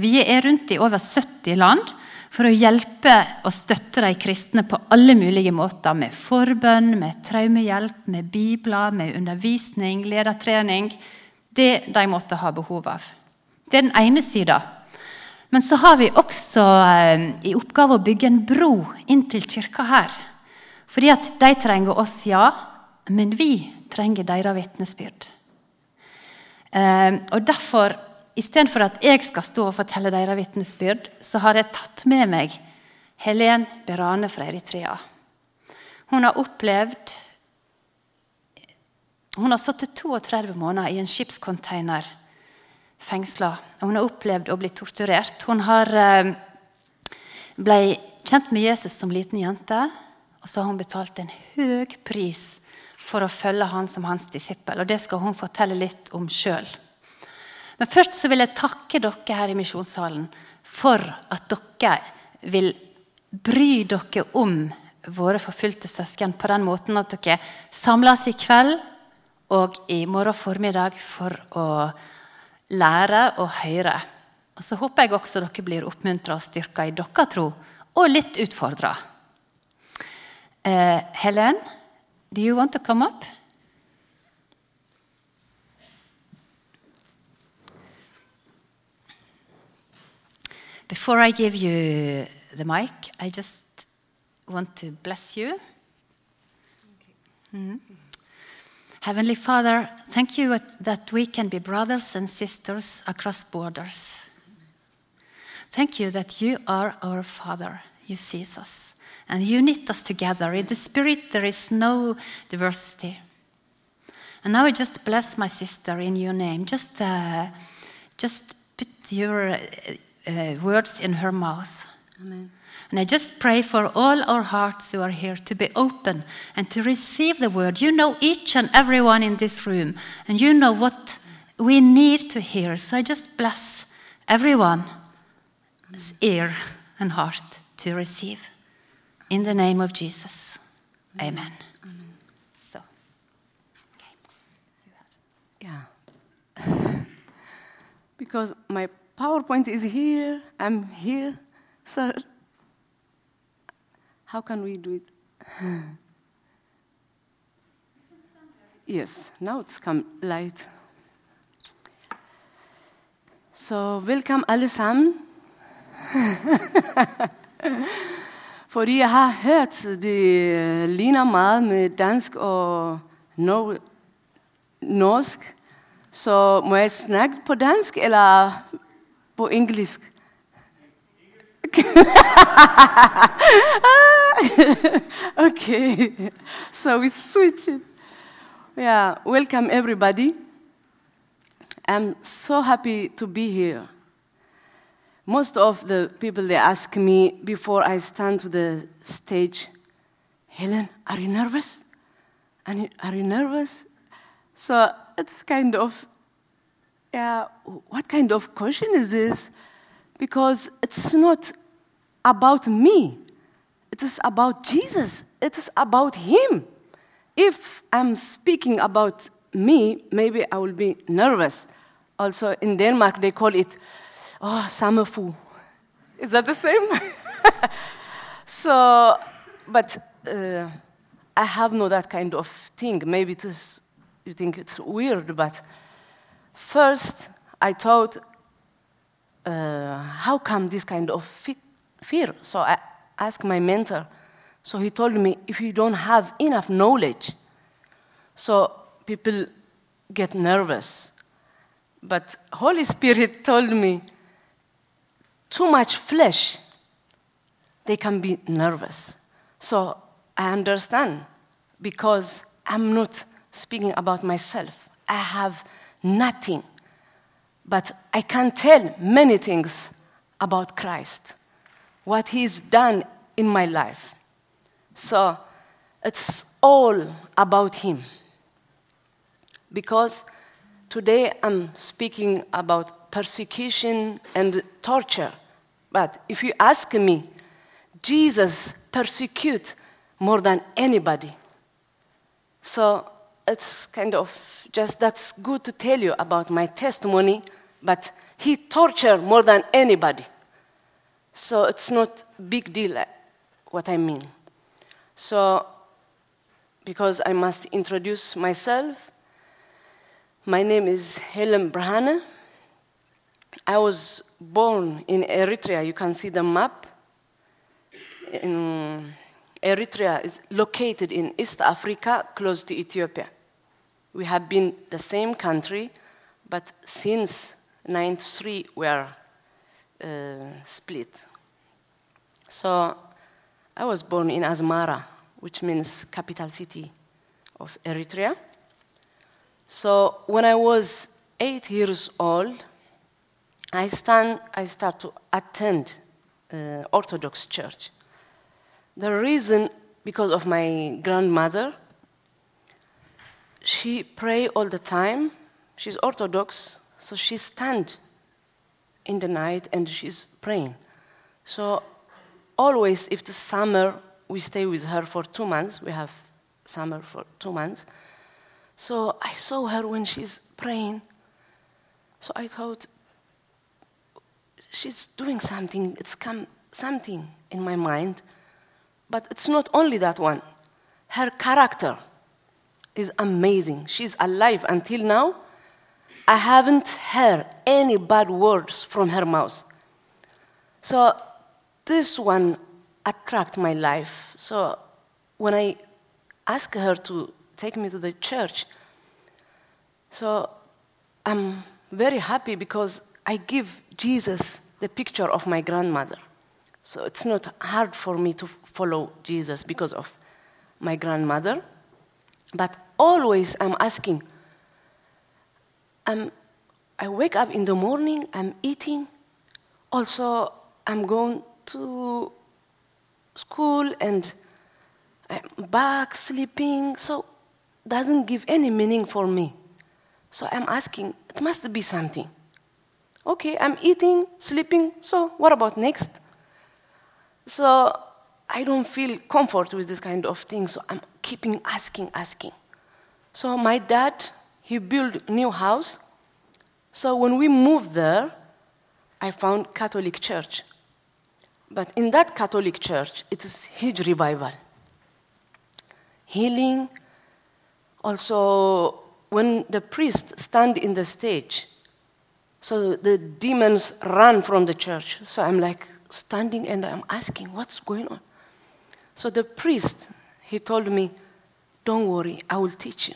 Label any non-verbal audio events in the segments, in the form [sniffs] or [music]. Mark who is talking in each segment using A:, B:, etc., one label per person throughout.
A: Vi er rundt i over 70 land for å hjelpe og støtte de kristne på alle mulige måter. Med forbønn, med traumehjelp, med bibler, med undervisning, ledertrening. Det de måtte ha behov av. Det er den ene sida. Men så har vi også eh, i oppgave å bygge en bro inn til kirka her. Fordi at de trenger oss, ja, men vi trenger deres vitnesbyrd. Eh, og derfor Istedenfor at jeg skal stå og fortelle deres vitnesbyrd, så har jeg tatt med meg Helen Berane fra Eritrea. Hun har opplevd Hun har sittet 32 måneder i en skipscontainer fengsla. Hun har opplevd å bli torturert. Hun har eh, ble kjent med Jesus som liten jente, og så har hun betalt en høy pris for å følge han som hans disippel. Og Det skal hun fortelle litt om sjøl. Men først så vil jeg takke dere her i Misjonssalen for at dere vil bry dere om våre forfulgte søsken på den måten at dere samles i kveld og i morgen formiddag for å lære og høre. Og Så håper jeg også dere blir oppmuntra og styrka i deres tro, og litt utfordra. Uh, Helen, do you want to come up? Before I give you the mic, I just want to bless you. Mm. Heavenly Father, thank you that we can be brothers and sisters across borders. Thank you that you are our Father. You see us. And you knit us together. In the Spirit, there is no diversity. And now I just bless my sister in your name. Just, uh, just put your uh, words in her mouth.
B: Amen.
A: And I just pray for all our hearts who are here to be open and to receive the word. You know each and everyone in this room, and you know what we need to hear. So I just bless everyone's ear and heart to receive. In the name of Jesus. Amen. So,
B: Yeah. [laughs] because my PowerPoint is here, I'm here, so how can we do it? [laughs] yes, now it's come light. Så velkommen alle sammen. [laughs] Fordi jeg har hørt, det äh, ligner meget med dansk og nor- norsk. Så må jeg snakke på dansk eller på engelsk? [laughs] okay, so we switch it. Yeah, welcome everybody. I'm so happy to be here. Most of the people they ask me before I stand to the stage, Helen, are you nervous? Are you nervous? So it's kind of, yeah, what kind of question is this? Because it's not about me. It is about Jesus. It is about Him. If I'm speaking about me, maybe I will be nervous. Also, in Denmark, they call it, oh, sommerfugl. Is that the same? [laughs] so, but uh, I have no that kind of thing. Maybe it is, you think it's weird, but first I thought, uh, how come this kind of fe- fear? So I asked my mentor. So he told me, if you don't have enough knowledge, so people get nervous. But Holy Spirit [laughs] told me, too much flesh, they can be nervous. So I understand because I'm not speaking about myself. I have nothing. But I can tell many things about Christ, what He's done in my life. So it's all about Him. Because today I'm speaking about persecution and torture. But if you ask me, Jesus persecute more than anybody. So it's kind of just that's good to tell you about my testimony, but he tortured more than anybody. So it's not big deal uh, what I mean. So because I must introduce myself, my name is Helen Berhane. I was born in Eritrea. You can see the map. In Eritrea is located in East Africa, close to Ethiopia. We have been the same country, but since 93 we are uh, split. So I was born in Asmara, which means capital city of Eritrea. So when I was eight years old, I, stand, I start to attend uh, Orthodox church. The reason, because of my grandmother, she pray all the time. She's Orthodox, so she stand in the night and she's praying. So always, if the summer, we stay with her for two months. We have summer for two months. So I saw her when she's praying. So I thought, she's doing something. It's come something in my mind. But it's not only that one. Her character is amazing. She's alive until now. I haven't heard any bad words from her mouth. So this one attract my life. So when I ask her to take me to the church, so I'm very happy because I give Jesus the picture of my grandmother. So it's not hard for me to follow Jesus because of my grandmother. But always I'm asking, I'm, I wake up in the morning, I'm eating. Also, I'm going to school and I'm back sleeping. So doesn't give any meaning for me. So I'm asking, it must be something. Okay, I'm eating, sleeping, so what about next? So I don't feel comfort with this kind of thing, so I'm keeping asking, asking. So my dad, he built new house. So when we moved there, I found Catholic church. But in that Catholic church, it is huge revival. Healing. Also, when the priest stand in the stage, so the demons run from the church. So I'm like standing and I'm asking, what's going on? So the priest, he told me, don't worry, I will teach you.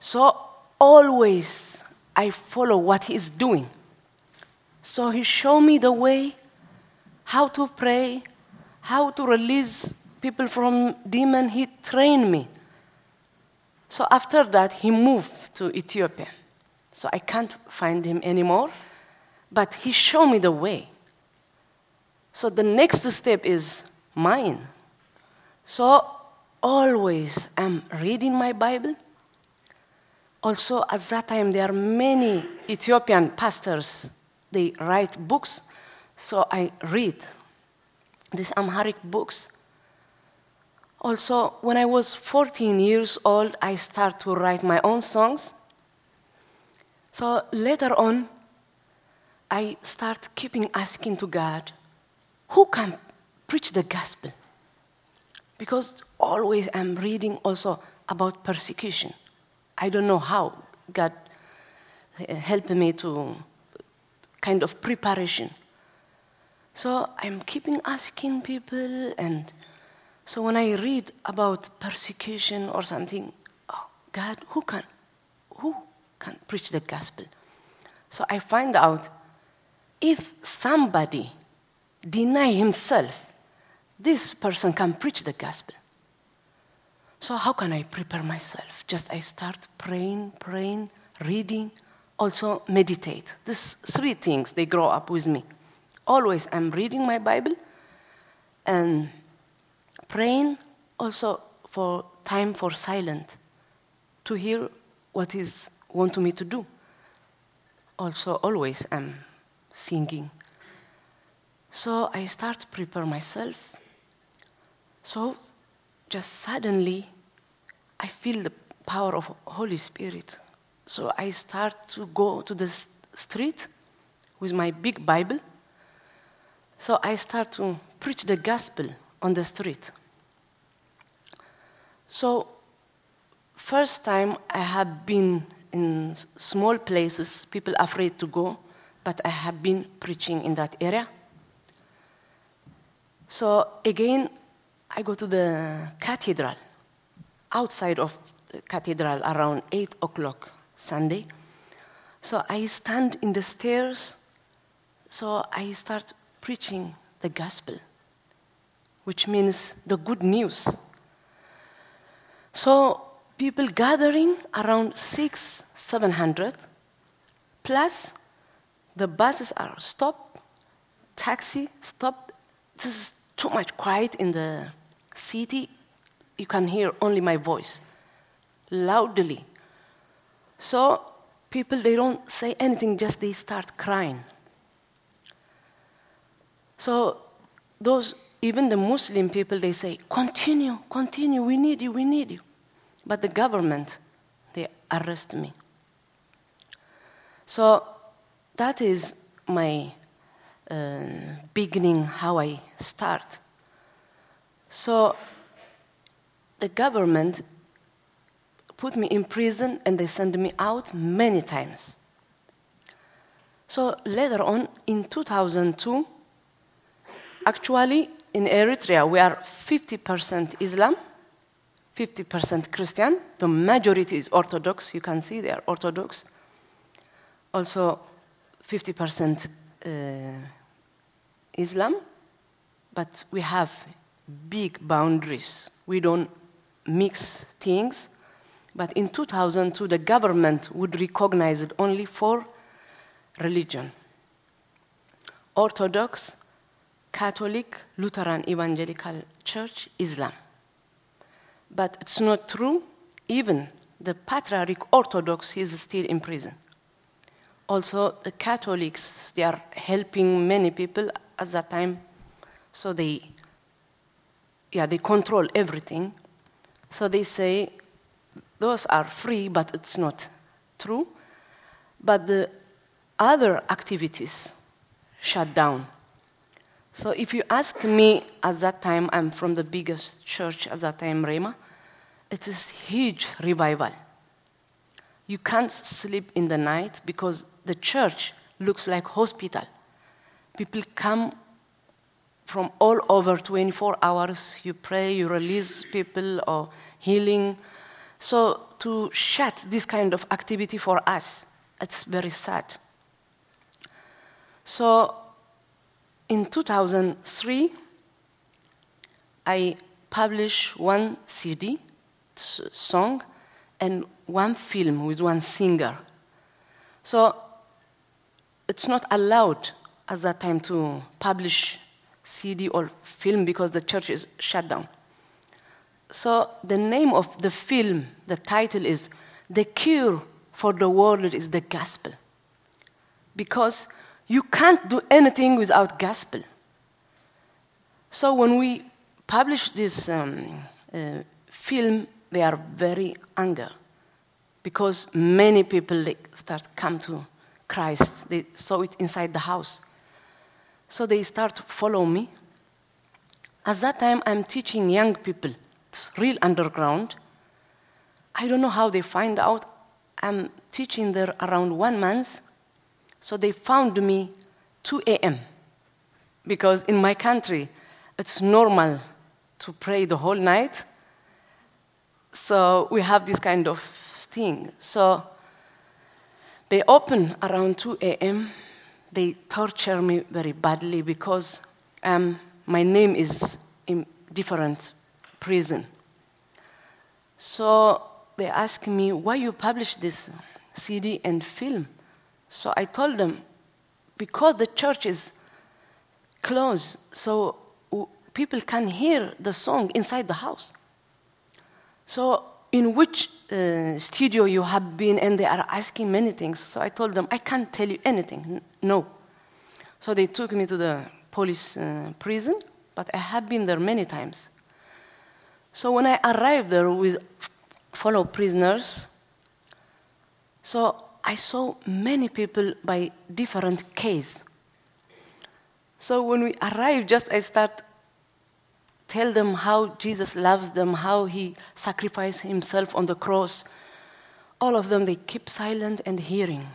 B: So always I follow what he's doing. So he showed me the way, how to pray, how to release people from demon. He trained me. So after that, he moved to Ethiopia. So I can't find him anymore. But he showed me the way. So the next step is mine. So always I'm reading my Bible. Also, at that time, there are many Ethiopian pastors. They write books. So I read these Amharic books. Also, when I was 14 years old, I started to write my own songs. So later on, I start keeping asking to God, who can preach the gospel? Because always I'm reading also about persecution. I don't know how God eh, helped me to kind of preparation. So I'm keeping asking people, and so when I read about persecution or something, oh God, who can, who can preach the gospel. So I find out if somebody deny himself, this person can preach the gospel. So how can I prepare myself? Just I start praying, praying, reading, also meditate. These three things they grow up with me. Always I'm reading my Bible and praying also for time for silent to hear what is want me to do. Also, always I'm singing. So I start prepare myself. So just suddenly, I feel the power of Holy Spirit. So I start to go to the street with my big Bible. So I start to preach the gospel on the street. So, first time I have been in small places, people afraid to go, but I have been preaching in that area. So again, I go to the cathedral, outside of the cathedral around 8 o'clock Sunday. So I stand in the stairs, so I start preaching the gospel, which means the good news. So people gathering around six, seven hundred, plus the buses are stopped, taxi stopped. This is too much quiet in the city. You can hear only my voice loudly. So people they don't say anything, just they start crying. So those even the Muslim people they say, continue, continue, we need you, we need you. But the government, they arrest me. So that is my uh, beginning, how I start. So the government put me in prison and they sent me out many times. So later on, in 2002, actually in Eritrea, we are 50% Islam, 50% Christian. The majority is Orthodox. You can see they are Orthodox. Also, 50% uh, Islam, but we have big boundaries. We don't mix things. But in 2002, the government would recognize it only for religion Orthodox, Catholic, Lutheran, Evangelical Church, Islam. But it's not true. Even the Patriarch Orthodox is still in prison. Also, the Catholics, they are helping many people at that time, so they, yeah, they control everything. So they say those are free, but it's not true. But the other activities shut down. So if you ask me at that time, I'm from the biggest church at that time, Rema, it is huge revival. You can't sleep in the night because the church looks like hospital. People come from all over 24 hours. You pray, you release people or healing. So to shut this kind of activity for us, it's very sad. So in 2003, I published one CD song and one film with one singer. So it's not allowed at that time to publish CD or film because the church is shut down. So the name of the film, the title is The Cure for the World is the Gospel. Because you can't do anything without gospel. So when we publish this um, uh, film, they are very angry because many people they start come to Christ. They saw it inside the house. So they start to follow me. At that time, I'm teaching young people. It's real underground. I don't know how they find out. I'm teaching there around one month. So they found me 2 a.m. Because in my country, it's normal to pray the whole night. So we have this kind of thing. So they open around 2 a.m. They torture me very badly because um, my name is in different prison. So they ask me, why you publish this CD and film? So I told them, because the church is closed, so people can hear the song inside the house. So, in which uh, studio you have been? And they are asking many things. So I told them, I can't tell you anything. No. So they took me to the police uh, prison, but I have been there many times. So when I arrived there with fellow prisoners, so I saw many people by different case. So when we arrive, just I start tell them how Jesus loves them, how he sacrificed himself on the cross. All of them, they keep silent and hearing.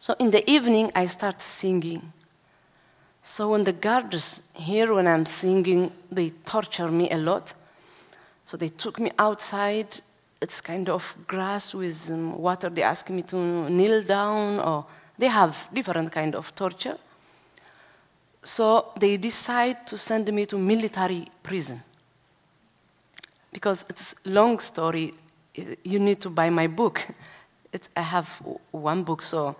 B: So in the evening, I start singing. So when the guards hear when I'm singing, they torture me a lot. So they took me outside. It's kind of grass with um, water. They ask me to kneel down, or they have different kind of torture. So they decide to send me to military prison. Because it's long story, you need to buy my book. [laughs] It's, I have one book, so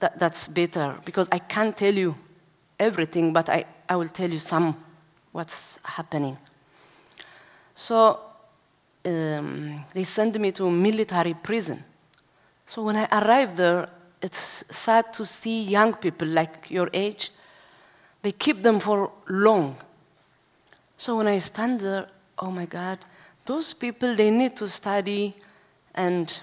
B: that, that's better because I can't tell you everything, but I, I will tell you some what's happening. So um, they send me to military prison. So when I arrived there, it's sad to see young people like your age. They keep them for long. So when I stand there, oh my God, those people they need to study and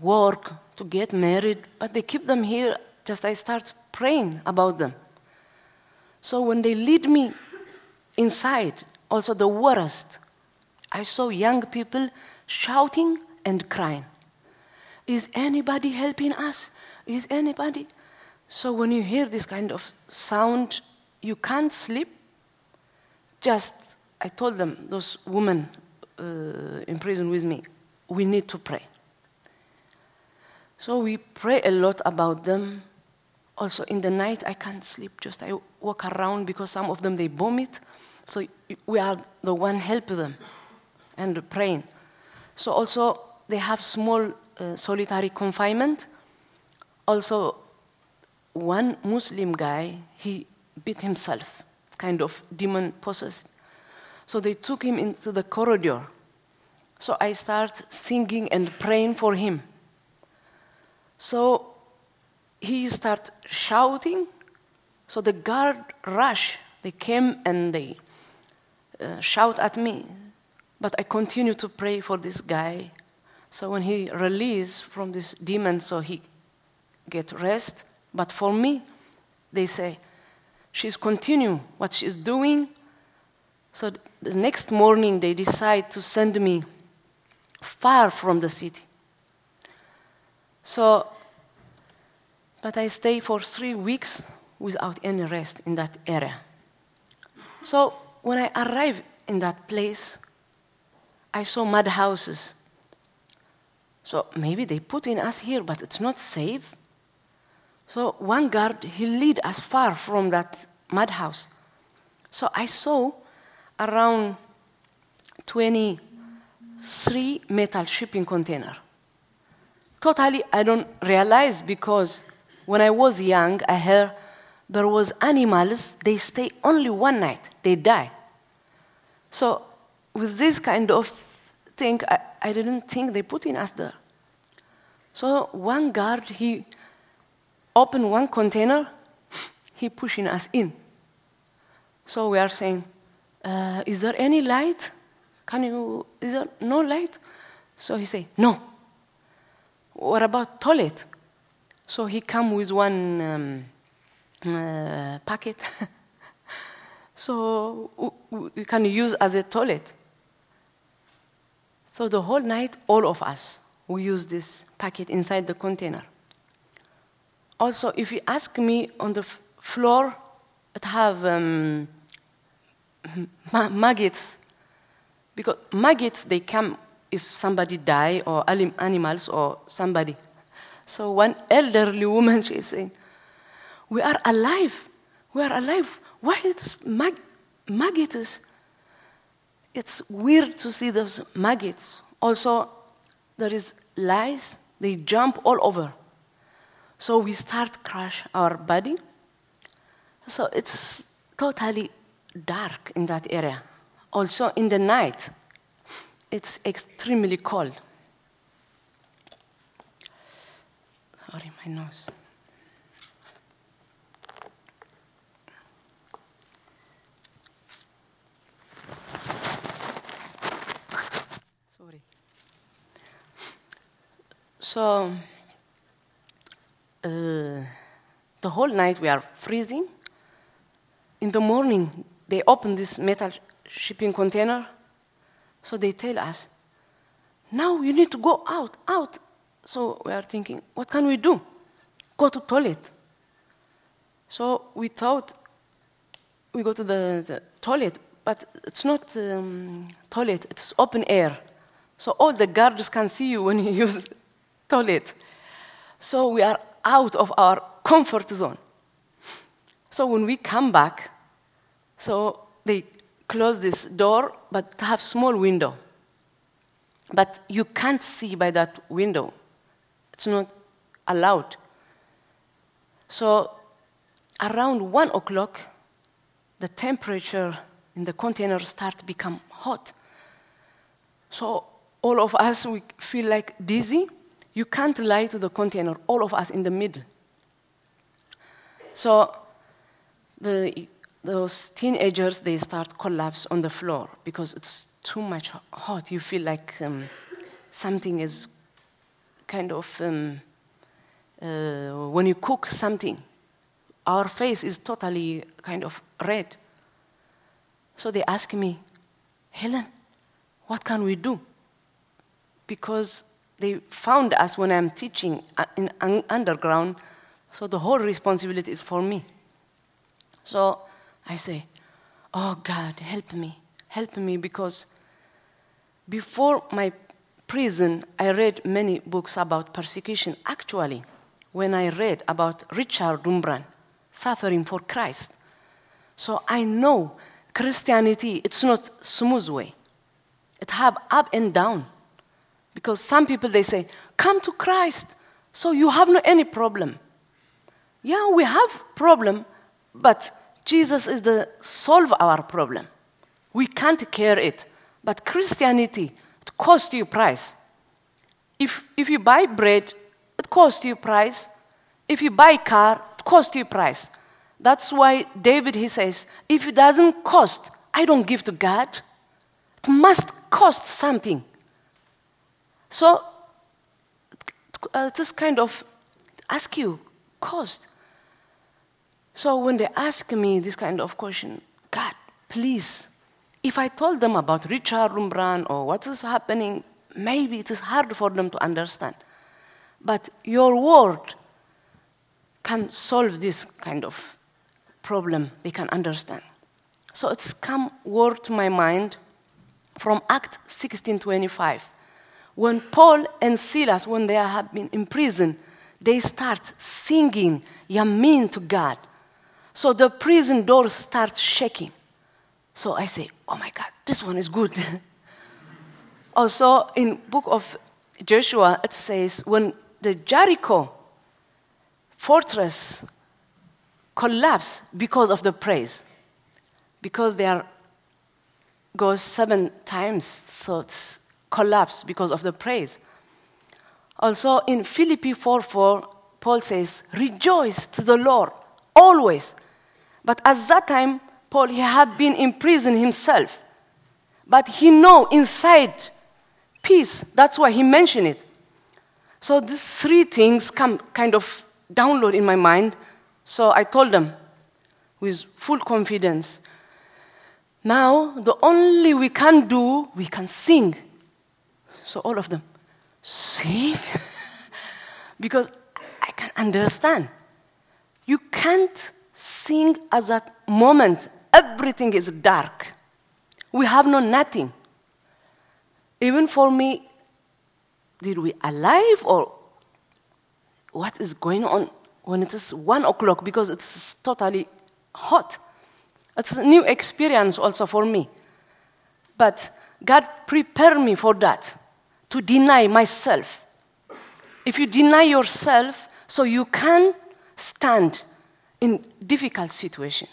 B: work to get married, but they keep them here. Just I start praying about them. So when they lead me inside, also the worst, I saw young people shouting and crying. Is anybody helping us? Is anybody? So when you hear this kind of sound, you can't sleep. Just, I told them, those women uh, in prison with me, we need to pray. So we pray a lot about them. Also in the night, I can't sleep. Just I walk around because some of them they vomit. So we are the one help them and praying. So also they have small uh, solitary confinement. Also, one Muslim guy he beat himself, kind of demon possessed. So they took him into the corridor. So I start singing and praying for him. So he start shouting. So the guard rush. They came and they uh, shout at me. But I continue to pray for this guy. So when he released from this demon, so he get rest. But for me, they say, she's continuing what she's doing. So the next morning, they decide to send me far from the city. So, but I stay for three weeks without any rest in that area. So when I arrived in that place, I saw mud houses. So maybe they put in us here, but it's not safe. So one guard, he lead us far from that madhouse. So I saw around 23 metal shipping container totally I don't realize because when I was young, I heard there was animals, they stay only one night, they die. So with this kind of thing, I, I didn't think they put in us there. So one guard, he opened one container, he pushing us in. So we are saying, uh, is there any light? Can you, is there no light? So he say, no, what about toilet? So he come with one um, uh, packet. [laughs] so we can use as a toilet. So the whole night, all of us, we use this packet inside the container. Also, if you ask me on the floor, it have um, maggots because maggots they come if somebody die or animals or somebody. So one elderly woman, [laughs] she's saying, we are alive. We are alive. Why it's mag- maggots? It's weird to see those maggots. Also, there is lice. They jump all over. So we start crush our body. So it's totally dark in that area. Also in the night, it's extremely cold. Sorry, my nose. Sorry. So, uh, the whole night we are freezing. In the morning, they open this metal shipping container. So they tell us, now you need to go out, out. So we are thinking, what can we do? Go to toilet. So we thought we go to the, the toilet, but it's not um, toilet, it's open air. So all the guards can see you when you [laughs] use toilet. So we are out of our comfort zone. So when we come back, so they close this door, but have small window. But you can't see by that window. It's not allowed. So around one o'clock, the temperature in the container start to become hot. So all of us we feel like dizzy. You can't lie to the container. All of us in the middle. So the, those teenagers they start collapse on the floor because it's too much hot. You feel like um, something is kind of um, uh, when you cook something, our face is totally kind of red. So they ask me, Helen, what can we do? Because they found us when I'm teaching uh, in underground, so the whole responsibility is for me. So I say, Oh God, help me, help me, because before my prison, I read many books about persecution. Actually, when I read about Richard Wurmbrand suffering for Christ, so I know Christianity, it's not smooth way. It have up and down. Because some people they say, come to Christ, so you have no any problem. Yeah, we have problem, but Jesus is the solve our problem. We can't care it. But Christianity, it costs you price. If, if you buy bread, it costs you price. If you buy car, it costs you price. That's why David he says, if it doesn't cost, I don't give to God. It must cost something. So uh, this kind of ask you cost. So when they ask me this kind of question, God, please, if I told them about Richard Wurmbrand or what is happening, maybe it is hard for them to understand. But your word can solve this kind of problem they can understand. So it's come word to my mind from Act 1625. When Paul and Silas, when they have been in prison, they start singing Yamin to God. So the prison doors start shaking. So I say, oh my God, this one is good. [laughs] also in book of Joshua, it says when the Jericho fortress collapse because of the praise. Because they are goes seven times, so it's collapsed because of the praise. Also in Philippi 4 4, Paul says, Rejoice to the Lord always. But at that time, Paul he had been in prison himself. But he know inside peace. That's why he mentioned it. So these three things come kind of download in my mind so I told them with full confidence now the only we can do, we can sing. So all of them, sing? [laughs] because I can understand. You can't sing at that moment. Everything is dark. We have no nothing. Even for me, did we alive or what is going on? when it is one o'clock because it's totally hot. It's a new experience also for me. But God prepared me for that, to deny myself. If you deny yourself, so you can stand in difficult situation.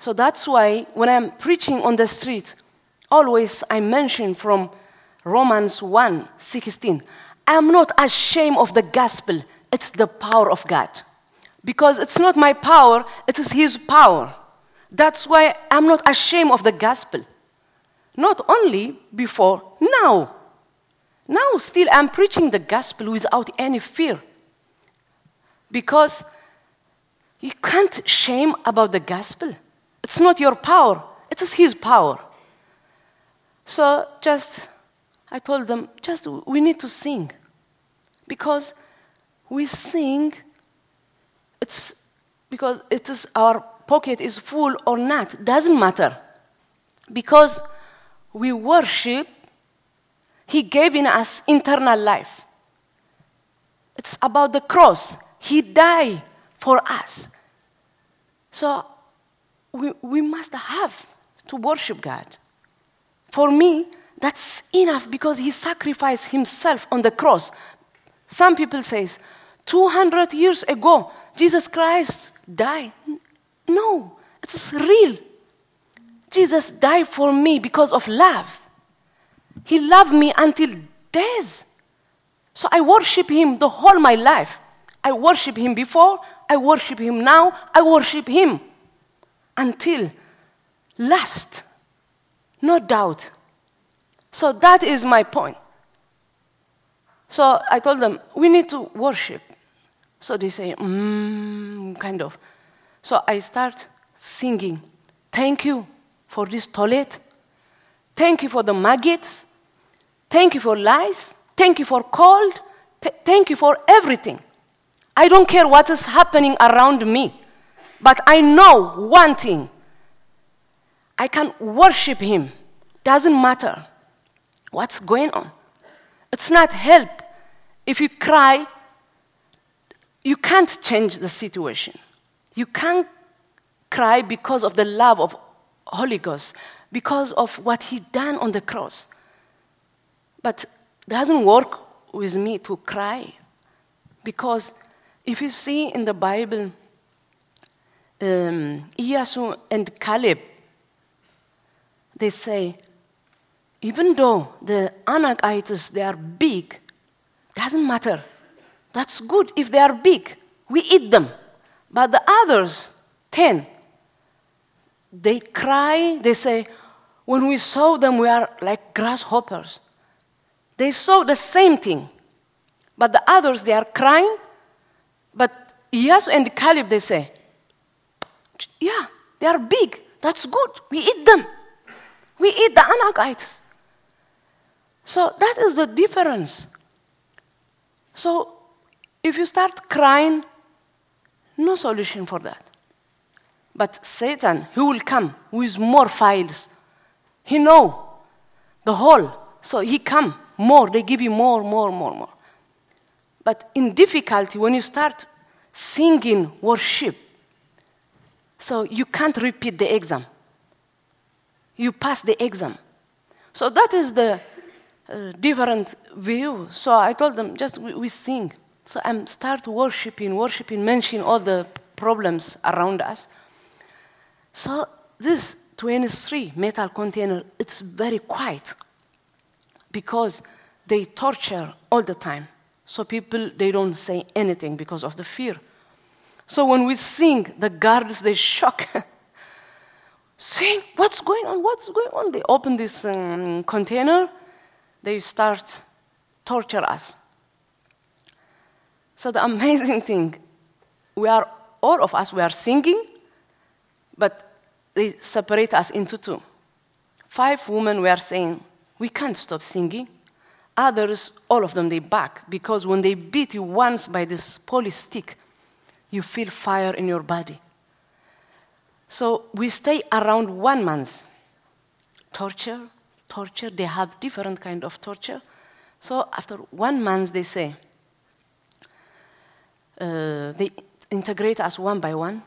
B: So that's why when I'm preaching on the street, always I mention from Romans 1 16, I'm not ashamed of the gospel it's the power of God. Because it's not my power, it is His power. That's why I'm not ashamed of the gospel. Not only before, now. Now, still, I'm preaching the gospel without any fear. Because you can't shame about the gospel. It's not your power, it is His power. So just, I told them, just we need to sing. Because we sing, it's because it is our pocket is full or not, doesn't matter. Because we worship, He gave in us internal life. It's about the cross. He died for us. So we, we must have to worship God. For me, that's enough because he sacrificed himself on the cross. Some people says 200 years ago, Jesus Christ died. No, it's real. Jesus died for me because of love. He loved me until death. So I worship him the whole my life. I worship him before, I worship him now, I worship him until last. No doubt. So that is my point. So I told them, we need to worship. So they say, mm, kind of. So I start singing, thank you for this toilet. Thank you for the maggots. Thank you for lies. Thank you for cold. Th- thank you for everything. I don't care what is happening around me, but I know one thing. I can worship Him. Doesn't matter what's going on. It's not help. If you cry, you can't change the situation. You can't cry because of the love of Holy Ghost, because of what He done on the cross. But it doesn't work with me to cry because if you see in the Bible, um, and Caleb, they say, even though the Anakites, they are big, doesn't matter. That's good if they are big. We eat them. But the others, 10, they cry, they say, when we saw them, we are like grasshoppers. They saw the same thing. But the others, they are crying. But Iyasu and Caleb, they say, yeah, they are big. That's good. We eat them. We eat the Anakites. So that is the difference. So if you start crying, no solution for that. But Satan, he will come with more files. He know the whole. So he come more. They give you more, more, more, more. But in difficulty, when you start singing worship, so you can't repeat the exam. You pass the exam. So that is the uh, different view. So I told them, just we, we sing. So I'm start worshiping, worshiping, mentioning all the problems around us. So this 23 metal container, it's very quiet because they torture all the time. So people, they don't say anything because of the fear. So when we sing, the guards, they shock. [laughs] sing, what's going on? What's going on? They open this um, container, they start torture us. So the [laughs] amazing thing, we are, all of us, we are singing, but they separate us into two. Five women were saying, we can't stop singing. Others, all of them, they back because when they beat you once by this police stick, you feel fire in your body. So we stay around one month. Torture, torture, they have different kind of torture. So after one month, they say, uh, they integrate us one by one.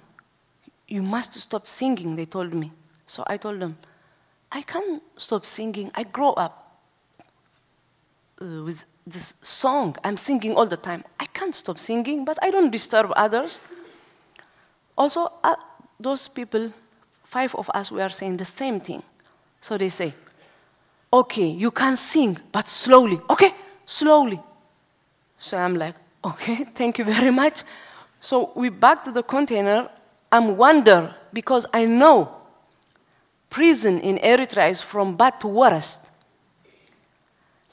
B: You must stop singing, they told me. So I told them, I can't stop singing. I grow up uh, with this song. I'm singing all the time. I can't stop singing, but I don't disturb others. Also, uh, those people, five of us, we are saying the same thing. So they say, okay, you can sing, but slowly. Okay, slowly. So I'm like, okay, [laughs] thank you very much. So we back to the container. I'm wonder because I know prison in Eritrea is from bad to worst.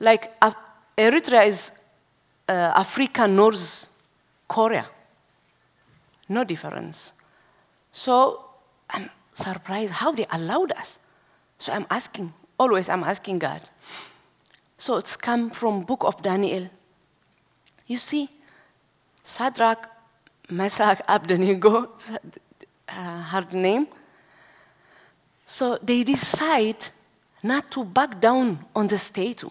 B: Like uh, Eritrea is uh, Africa, North Korea. No difference. So I'm surprised how they allowed us. So I'm asking, always I'm asking God. So it's come from book of Daniel. You see, Shadrach, Meshach, Abednego, [laughs] uh, hard name. So they decide not to back down on the statue.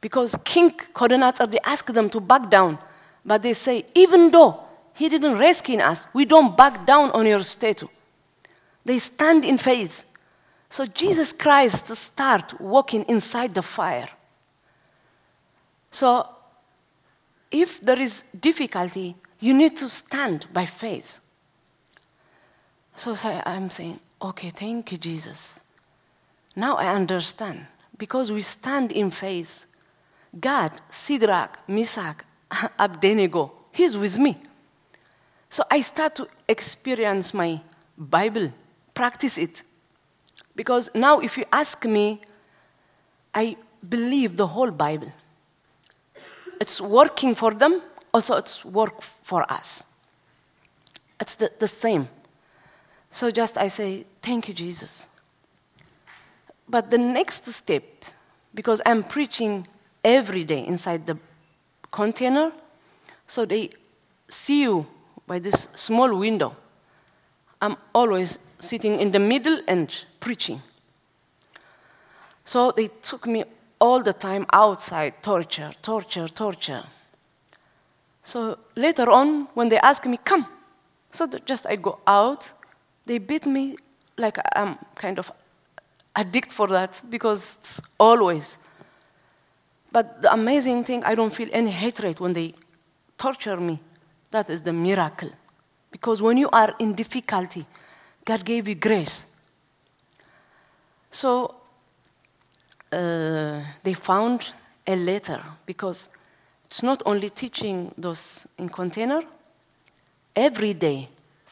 B: Because King Coordinator, they ask them to back down. But they say, even though he didn't rescue us, we don't back down on your statue. They stand in faith. So Jesus Christ start walking inside the fire. So if there is difficulty, you need to stand by faith. So I'm saying, okay, thank you, Jesus. Now I understand. Because we stand in faith. God, Shadrach, Meshach, [laughs] Abednego, He's with me. So I start to experience my Bible, practice it. Because now, if you ask me, I believe the whole Bible. It's working for them, also, it's work for us. It's the, the same. So just I say, Thank you, Jesus. But the next step, because I'm preaching every day inside the container, so they see you by this small window. I'm always sitting in the middle and preaching. So they took me all the time outside, torture, torture, torture. So later on, when they ask me, come, so just I go out, they beat me like I'm kind of addict for that because it's always. But the amazing thing, I don't feel any hatred when they torture me. That is the miracle. Because when you are in difficulty, God gave you grace. So uh, they found a letter because it's not only teaching those in container. Every day,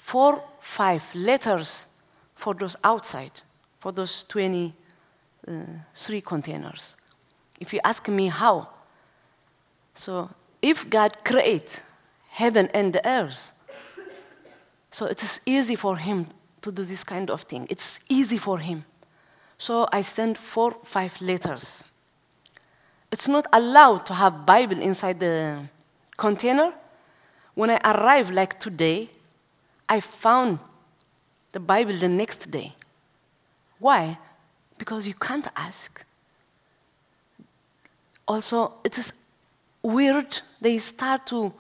B: four, five letters for those outside, for those 23 uh, containers. If you ask me how, so if God create heaven and the earth, so it is easy for him to do this kind of thing. It's easy for him. So I send four, five letters. It's not allowed to have Bible inside the container. When I arrive like today, I found the Bible the next day. Why? Because you can't ask. Also, it is weird. They start to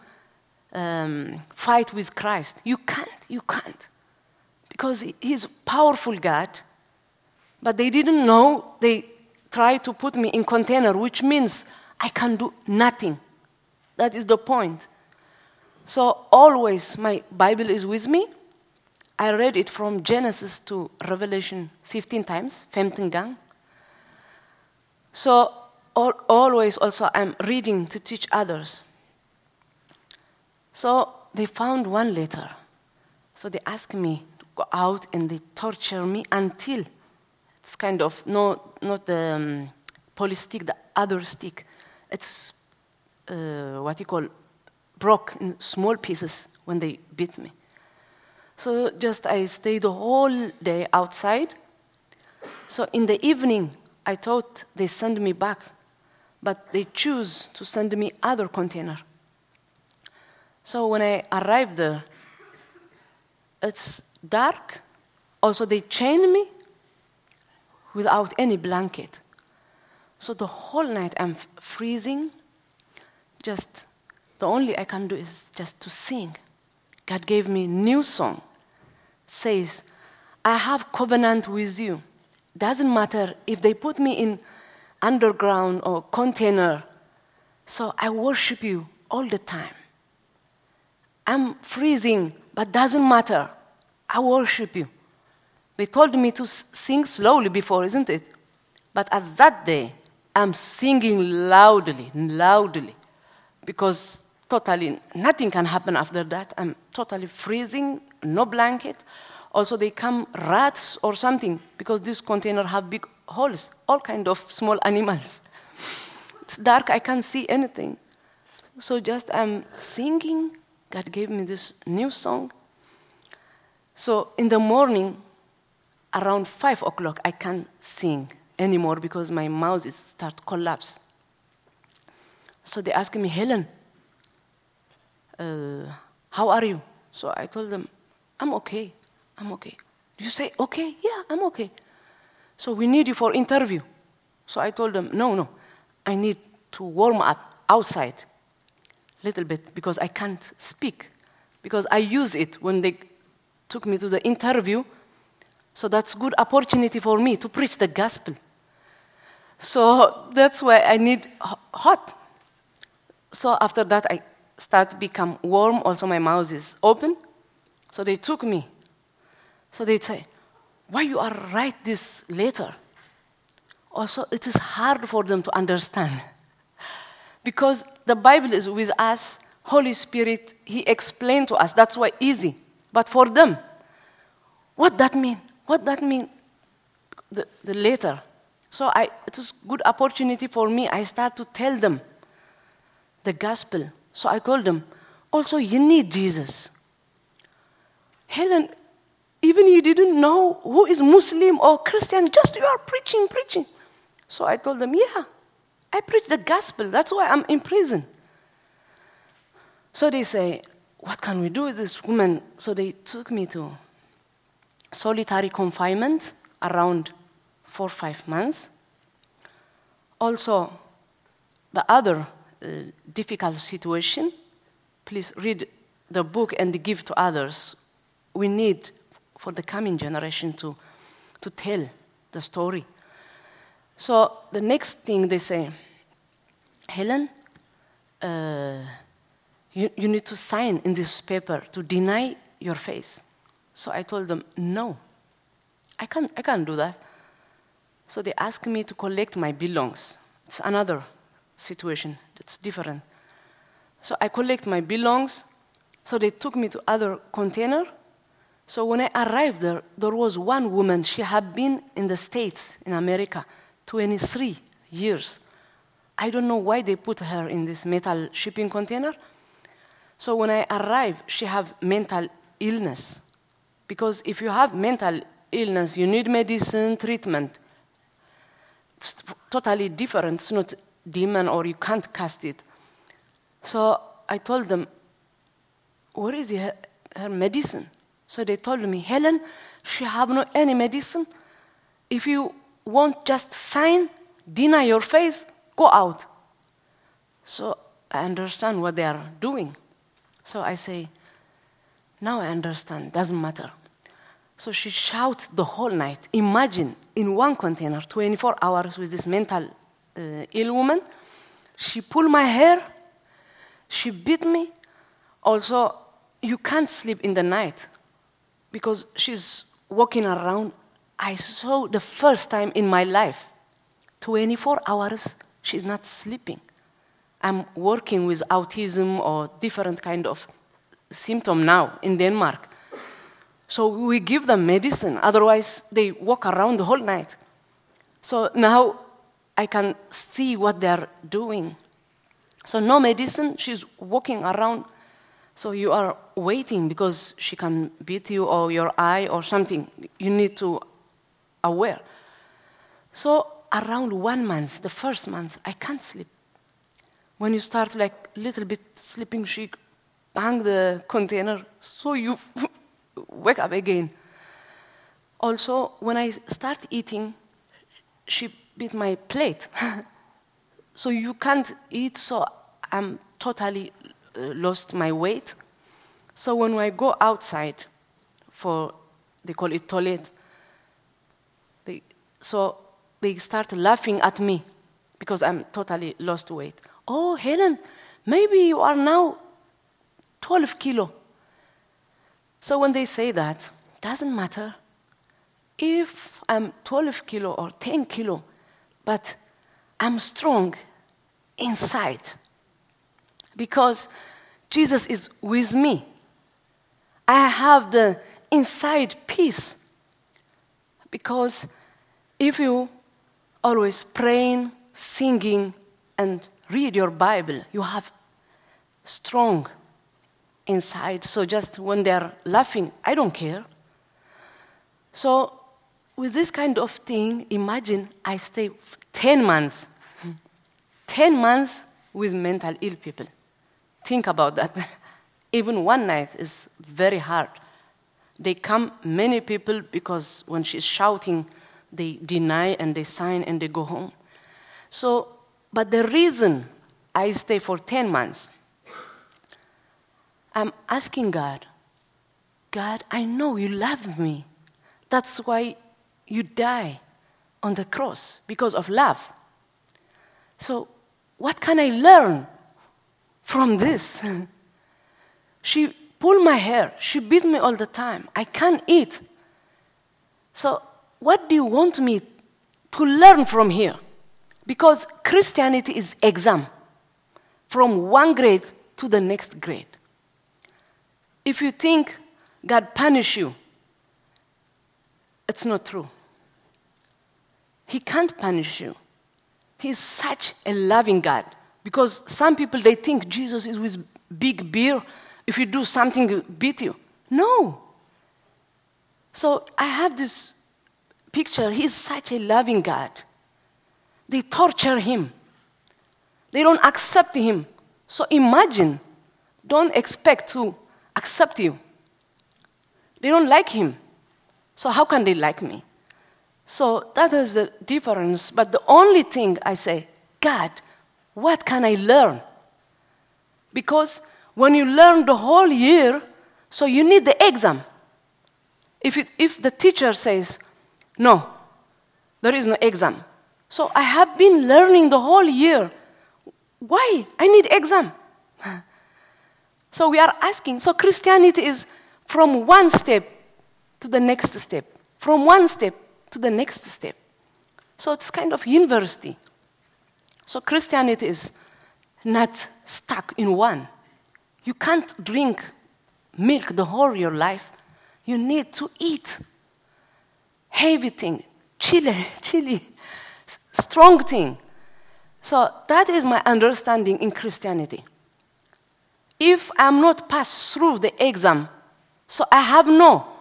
B: um, fight with Christ. You can't. You can't. Because He's powerful God. But they didn't know. They tried to put me in container, which means I can do nothing. That is the point. So always my Bible is with me. I read it from Genesis to Revelation 15 times, 15 gang. So all, always also I'm reading to teach others. So they found one letter. So they asked me to go out and they torture me until it's kind of no, not the um, poly stick, the other stick. It's uh, what you call broke in small pieces when they beat me. So just I stayed the whole day outside. So in the evening, I thought they send me back, but they choose to send me other container. So when I arrived there, it's dark. Also, they chained me without any blanket. So the whole night I'm freezing. Just the only I can do is just to sing. God gave me new song. Says, I have covenant with you. Doesn't matter if they put me in underground or container. So I worship you all the time. I'm freezing, but doesn't matter. I worship you. They told me to sing slowly before, isn't it? But at that day, I'm singing loudly, loudly, because totally nothing can happen after that. I'm totally freezing, no blanket. Also, they come rats or something because this container have big holes, all kind of small animals. It's dark, I can't see anything. So just I'm singing. God gave me this new song. So in the morning, around five o'clock, I can't sing anymore because my mouth is start collapse. So they asked me, Helen, uh, how are you? So I told them, I'm okay. I'm okay. You say, okay? Yeah, I'm okay. So we need you for interview. So I told them, no, no. I need to warm up outside a little bit because I can't speak. Because I use it when they took me to the interview. So that's good opportunity for me to preach the gospel. So that's why I need hot. So after that, I start to become warm. Also, my mouth is open. So they took me. So they say, why you are write this letter? Also, it is hard for them to understand. Because the Bible is with us, Holy Spirit, He explained to us. That's why easy. But for them, what that mean? What that mean? The, the letter. So I, it is good opportunity for me. I start to tell them the gospel. So I told them, also you need Jesus. Helen, even you didn't know who is Muslim or Christian, just you are preaching, preaching. So I told them, yeah, I preach the gospel. That's why I'm in prison. So they say, what can we do with this woman? So they took me to solitary confinement around four, five months. Also, the other difficult situation, please read the book and give to others. We need for the coming generation to, to tell the story. So the next thing they say, Helen, uh, you, you need to sign in this paper to deny your faith. So I told them, no, I can't, I can't do that. So they asked me to collect my belongings. It's another situation that's different. So I collect my belongings. So they took me to other container. So when I arrived there, there was one woman. She had been in the States, in America, 23 years. I don't know why they put her in this metal shipping container. So when I arrived, she had mental illness. Because if you have mental illness, you need medicine, treatment. It's totally different. It's not demon or you can't cast it. So I told them, where is her, her medicine? So they told me, Helen, she have no any medicine. If you want just sign, deny your face, go out. So I understand what they are doing. So I say, now I understand, doesn't matter. So she shouted the whole night. Imagine in one container, 24 hours with this mental Uh, ill woman. She pulled my hair. She beat me. Also, you can't sleep in the night because she's walking around. I saw the first time in my life, 24 hours, she's not sleeping. I'm working with autism or different kind of symptom now in Denmark. So we give them medicine, otherwise they walk around the whole night. So now I can see what they're doing. So no medicine, she's walking around. So you are waiting because she can beat you or your eye or something. You need to aware. So around one month, the first month, I can't sleep. When you start like little bit sleeping, she bang the container, so you [laughs] wake up again. Also, when I start eating, she beat my plate. [laughs] so you can't eat, so I'm totally uh, lost my weight. So when I go outside for, they call it toilet, they, so they start laughing at me because I'm totally lost weight. Oh, Helen, maybe you are now 12 kilo. So when they say that, doesn't matter if I'm 12 kilo or 10 kilo, but I'm strong inside because Jesus is with me. I have the inside peace because if you always praying, singing, and read your Bible, you have strong inside. So just when they're laughing, I don't care So, with this kind of thing, imagine I stay 10 months. 10 months with mental ill people. Think about that. [laughs] Even one night is very hard. They come, many people, because when she's shouting, they deny and they sign and they go home. So, but the reason I stay for 10 months, I'm asking God, God, I know you love me. That's why you die on the cross because of love. So, what can I learn from this? [laughs] she pulled my hair, she beat me all the time. I can't eat. So, what do you want me to learn from here? Because Christianity is exam from one grade to the next grade. If you think God punish you, it's not true. He can't punish you. He's such a loving God. Because some people they think Jesus is with big beer. If you do something, beat you. No. So I have this picture. He's such a loving God. They torture him. They don't accept him. So imagine, don't expect to accept you. They don't like him. So how can they like me? So that is the difference. But the only thing I say, God, what can I learn? Because when you learn the whole year, so you need the exam. If, it, if the teacher says, no, there is no exam. So I have been learning the whole year. Why? I need exam. [laughs] so we are asking. So Christianity is from one step to the next step, from one step to the next step. So it's kind of university. So Christianity is not stuck in one. You can't drink milk the whole your life. You need to eat heavy thing, chili, [laughs] chili, strong thing. So that is my understanding in Christianity. If I'm not passed through the exam, so I have no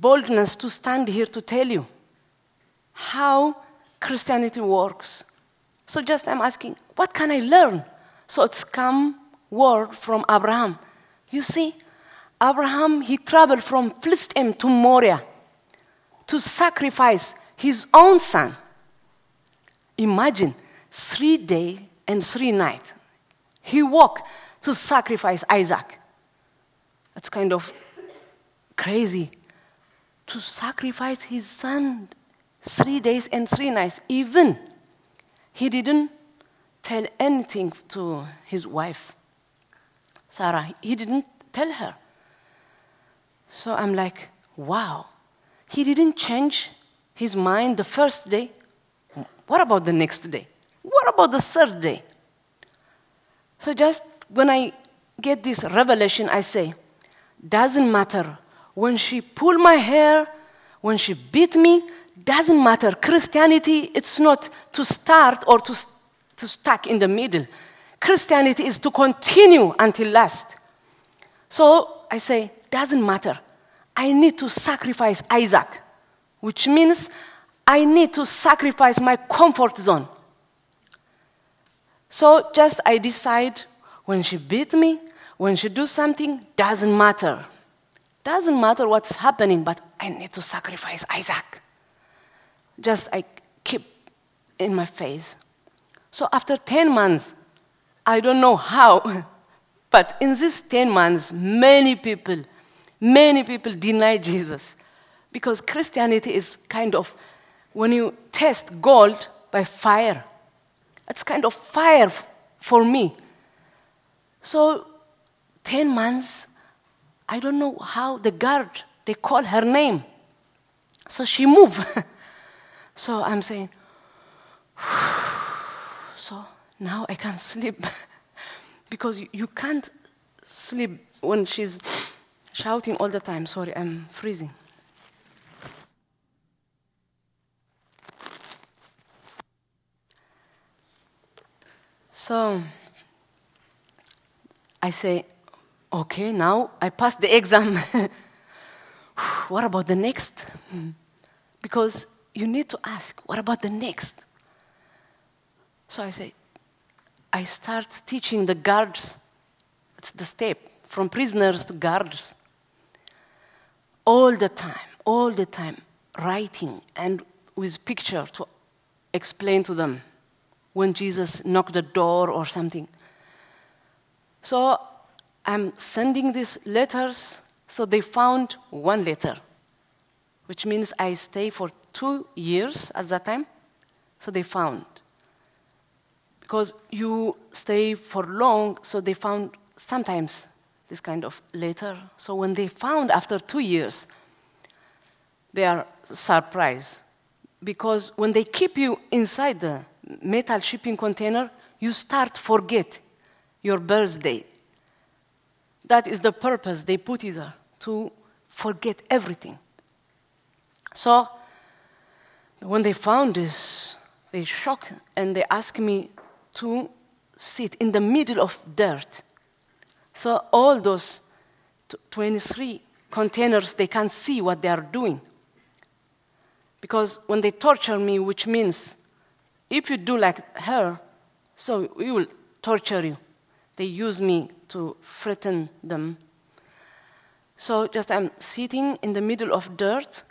B: boldness to stand here to tell you how Christianity works. So just I'm asking, what can I learn? So it's come word from Abraham. You see, Abraham he traveled from Philistine to Moriah to sacrifice his own son. Imagine three days and three nights. He walked to sacrifice Isaac. That's kind of crazy to sacrifice his son three days and three nights. Even he didn't tell anything to his wife, Sarah. He didn't tell her. So I'm like, wow. He didn't change his mind the first day. What about the next day? What about the third day? So just when I get this revelation, I say, doesn't matter when she pulled my hair, when she beat me, doesn't matter. Christianity, it's not to start or to, to stuck in the middle. Christianity is to continue until last. So I say, doesn't matter. I need to sacrifice Isaac, which means I need to sacrifice my comfort zone. So just I decide when she beat me, when she do something, doesn't matter. Doesn't matter what's happening, but I need to sacrifice Isaac. Just I keep in my face. So after 10 months, I don't know how, [laughs] but in these 10 months, many people, many people deny Jesus. Because Christianity is kind of when you test gold by fire, it's kind of fire for me. So, 10 months, I don't know how the guard, they call her name. So she moved. [laughs] so I'm saying, [sighs] so now I can sleep. [laughs] because you, you can't sleep when she's [sniffs] shouting all the time. Sorry, I'm freezing. So I say, okay, now I passed the exam. [laughs] what about the next? Hmm. Because you need to ask, what about the next? So I say, I start teaching the guards. It's the step from prisoners to guards. All the time, all the time, writing and with picture to explain to them when Jesus knocked the door or something. So I'm sending these letters, so they found one letter, which means I stay for two years at that time. So they found. Because you stay for long, so they found sometimes this kind of letter. So when they found after two years, they are surprised. Because when they keep you inside the metal shipping container, you start forget your birthday. That is the purpose they put it there, to forget everything. So when they found this, they shocked and they asked me to sit in the middle of dirt. So all those 23 containers, they can't see what they are doing. Because when they torture me, which means if you do like her, so we will torture you. They use me to threaten them. So just I'm sitting in the middle of dirt.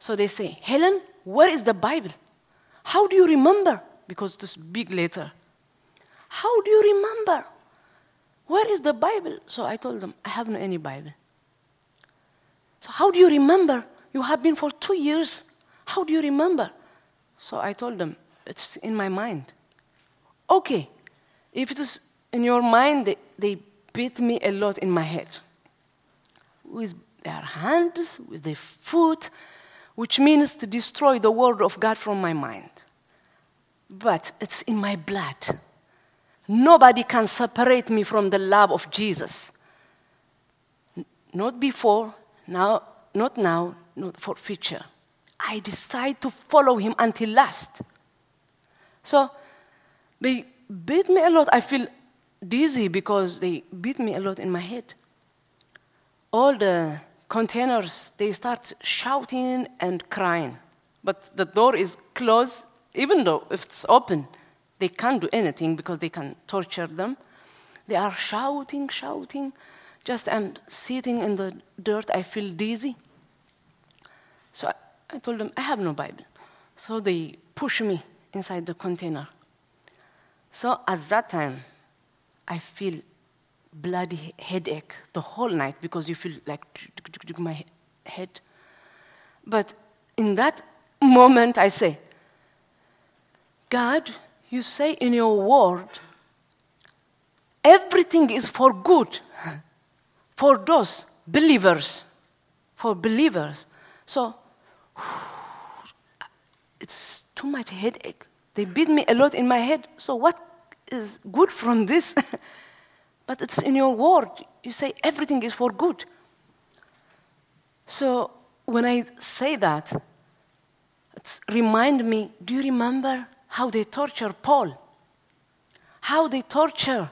B: So they say, Helen, where is the Bible? How do you remember? Because this big letter. How do you remember? Where is the Bible? So I told them, I have no any Bible. So how do you remember? You have been for two years. How do you remember? So I told them, it's in my mind. Okay, if it is in your mind, they, they beat me a lot in my head with their hands, with their foot, which means to destroy the word of God from my mind. But it's in my blood. Nobody can separate me from the love of Jesus. Not before, now, not now, not for future. I decide to follow him until last. So they beat me a lot. I feel dizzy because they beat me a lot in my head. All the containers, they start shouting and crying. But the door is closed, even though if it's open, they can't do anything because they can torture them. They are shouting, shouting. Just I'm sitting in the dirt, I feel dizzy. So I, I told them, I have no Bible. So they push me inside the container. So at that time, I feel bloody headache the whole night because you feel like my head. But in that moment, I say, God, you say in your word, everything is for good for those believers, for believers. So [sighs] it's too much headache. They beat me a lot in my head. So what is good from this? [laughs] but it's in your word. You say everything is for good. So when I say that, it's remind me, do you remember how they torture Paul? How they torture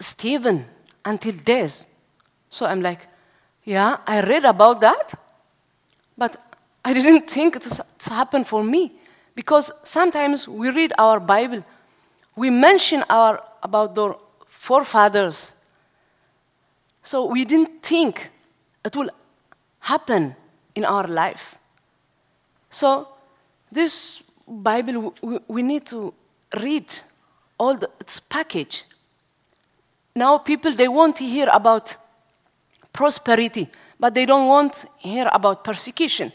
B: Stephen until death. So I'm like, yeah, I read about that, but I didn't think it's, it's happened for me. Because sometimes we read our Bible, we mention our, about the forefathers. So we didn't think it will happen in our life. So this Bible, we, we need to read all the, its package. Now people, they want to hear about prosperity, but they don't want to hear about persecution.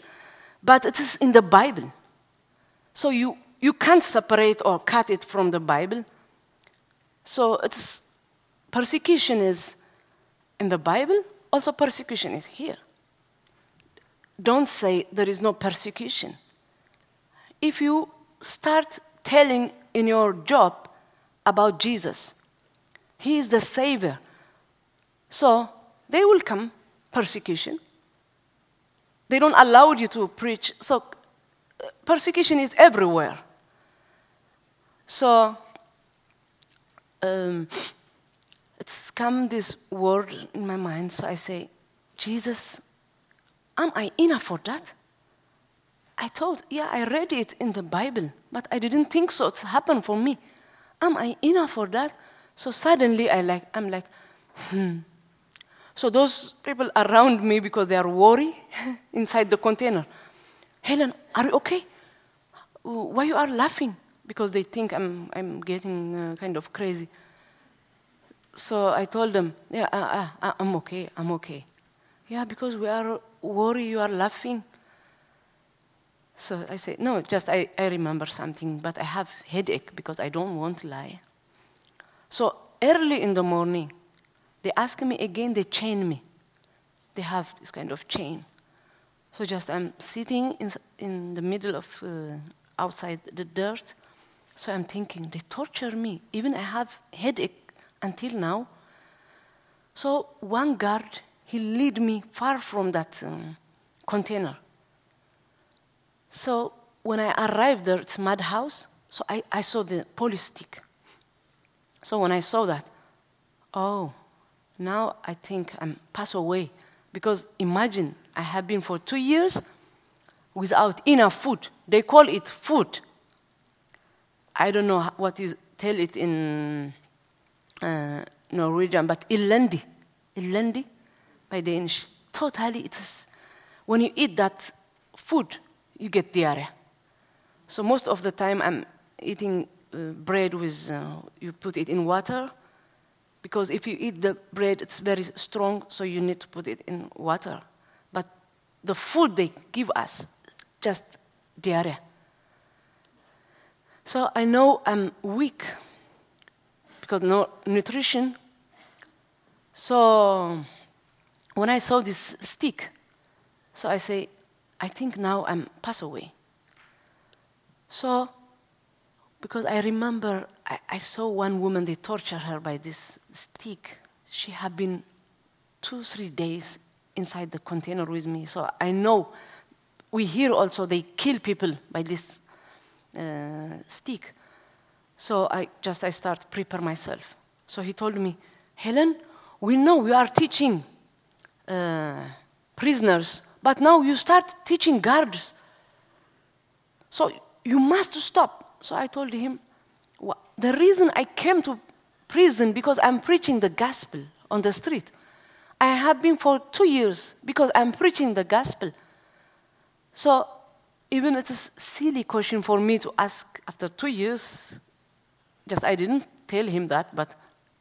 B: But it is in the Bible. So you, you can't separate or cut it from the Bible. So it's persecution is in the Bible, also persecution is here. Don't say there is no persecution. If you start telling in your job about Jesus, He is the Savior, so they will come persecution. They don't allow you to preach. So persecution is everywhere. So um, it's come this word in my mind. So I say, Jesus, Am I enough for that? I thought, yeah, I read it in the Bible, but I didn't think so. It's happened for me. Am I enough for that? So suddenly I like, I'm like, hmm. So those people around me, because they are worried [laughs] inside the container, Helen, are you okay? Why you are laughing? Because they think I'm, I'm getting uh, kind of crazy. So I told them, yeah, uh, uh, I'm okay, I'm okay. Yeah, because we are worried, you are laughing. So I said, no, just I, I remember something, but I have headache because I don't want to lie. So early in the morning, they ask me again, they chain me. They have this kind of chain. So just I'm sitting in, in the middle of uh, outside the dirt. So I'm thinking, they torture me. Even I have headache until now. So one guard, he lead me far from that um, container. So when I arrived there, it's madhouse. So I, I saw the police stick. So when I saw that, oh, now I think I'm pass away. Because imagine, I have been for two years without enough food. They call it food. I don't know what you tell it in uh, Norwegian, but elendig. Elendig by Danish. Totally, it's when you eat that food, you get diarrhea. So most of the time, I'm eating uh, bread with, uh, you put it in water, because if you eat the bread, it's very strong, so you need to put it in water. But the food they give us, just diarrhea. So I know I'm weak because no nutrition. So when I saw this stick, so I say, I think now I'm pass away. So, because I remember I, I saw one woman, they torture her by this stick. She had been two, three days inside the container with me. So I know we hear also they kill people by this stick. So I just I start prepare myself. So he told me, Helen, we know we are teaching uh, prisoners but now you start teaching guards. So you must stop. So I told him, well, the reason I came to prison because I'm preaching the gospel on the street. I have been for two years because I'm preaching the gospel. So even it's a silly question for me to ask after two years. Just I didn't tell him that, but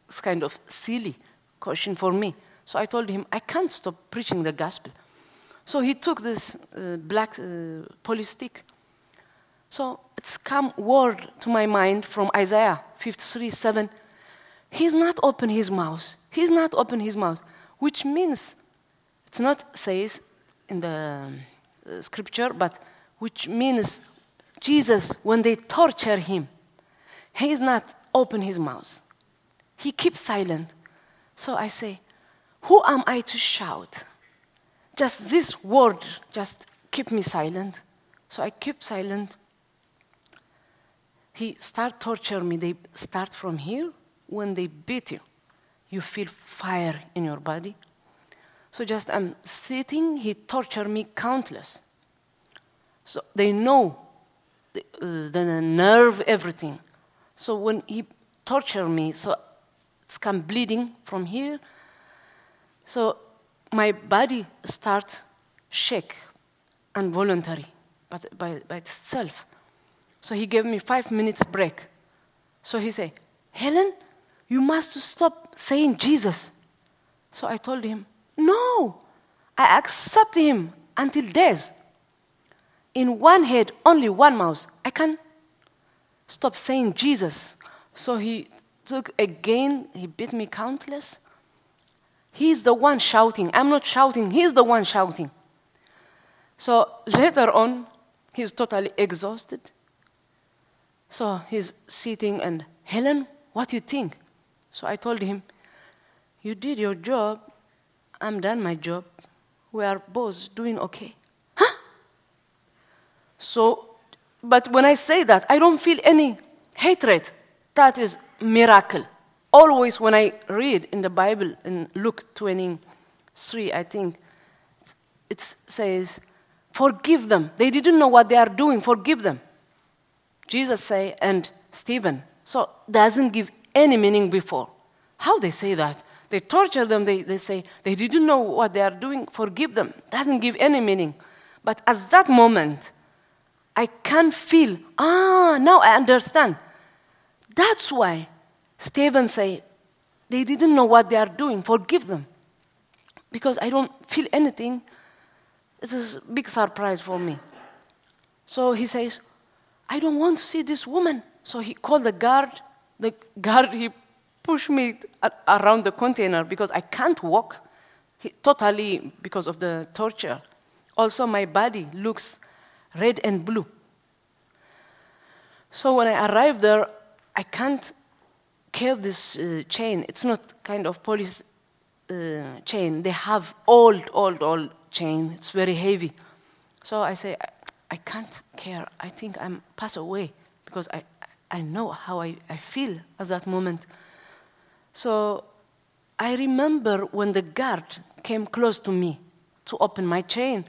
B: it's kind of silly question for me. So I told him I can't stop preaching the gospel. So he took this uh, black uh, stick. So it's come word to my mind from Isaiah 53 7. He's not open his mouth. He's not open his mouth, which means it's not says in the uh, scripture, but which means Jesus, when they torture him, he's not open his mouth. He keeps silent. So I say, who am I to shout? just this word just keep me silent. So I keep silent. He start torture me. They start from here. When they beat you, you feel fire in your body. So just I'm sitting. He torture me countless. So they know the, uh, the nerve, everything. So when he tortured me, so it's come bleeding from here. So my body starts shake involuntary but by, by itself. So he gave me five minutes break. So he said, Helen, you must stop saying Jesus. So I told him, no, I accept him until death. In one head, only one mouth. I can't stop saying Jesus. So he took again, he beat me countless. He's the one shouting. I'm not shouting, he's the one shouting. So later on, he's totally exhausted. So he's sitting and, Helen, what do you think? So I told him, You did your job, I'm done my job. We are both doing okay. So, but when I say that, I don't feel any hatred. That is miracle always when I read in the Bible in Luke 23, I think it says, Forgive them. They didn't know what they are doing. Forgive them. Jesus say, and Stephen. So doesn't give any meaning before. How they say that? They torture them. They, they say they didn't know what they are doing. Forgive them. Doesn't give any meaning. But at that moment, I can feel, ah, now I understand. That's why Stephen say, they didn't know what they are doing. Forgive them. Because I don't feel anything. It is a big surprise for me. So he says, I don't want to see this woman. So he called the guard. The guard, he pushed me around the container because I can't walk, he, totally because of the torture. Also, my body looks red and blue. So when I arrived there, I can't carry this uh, chain. It's not kind of police uh, chain. They have old, old, old chain. It's very heavy. So I say, I, I can't care. I think I'm pass away because I, I know how I, I feel at that moment. So I remember when the guard came close to me to open my chain,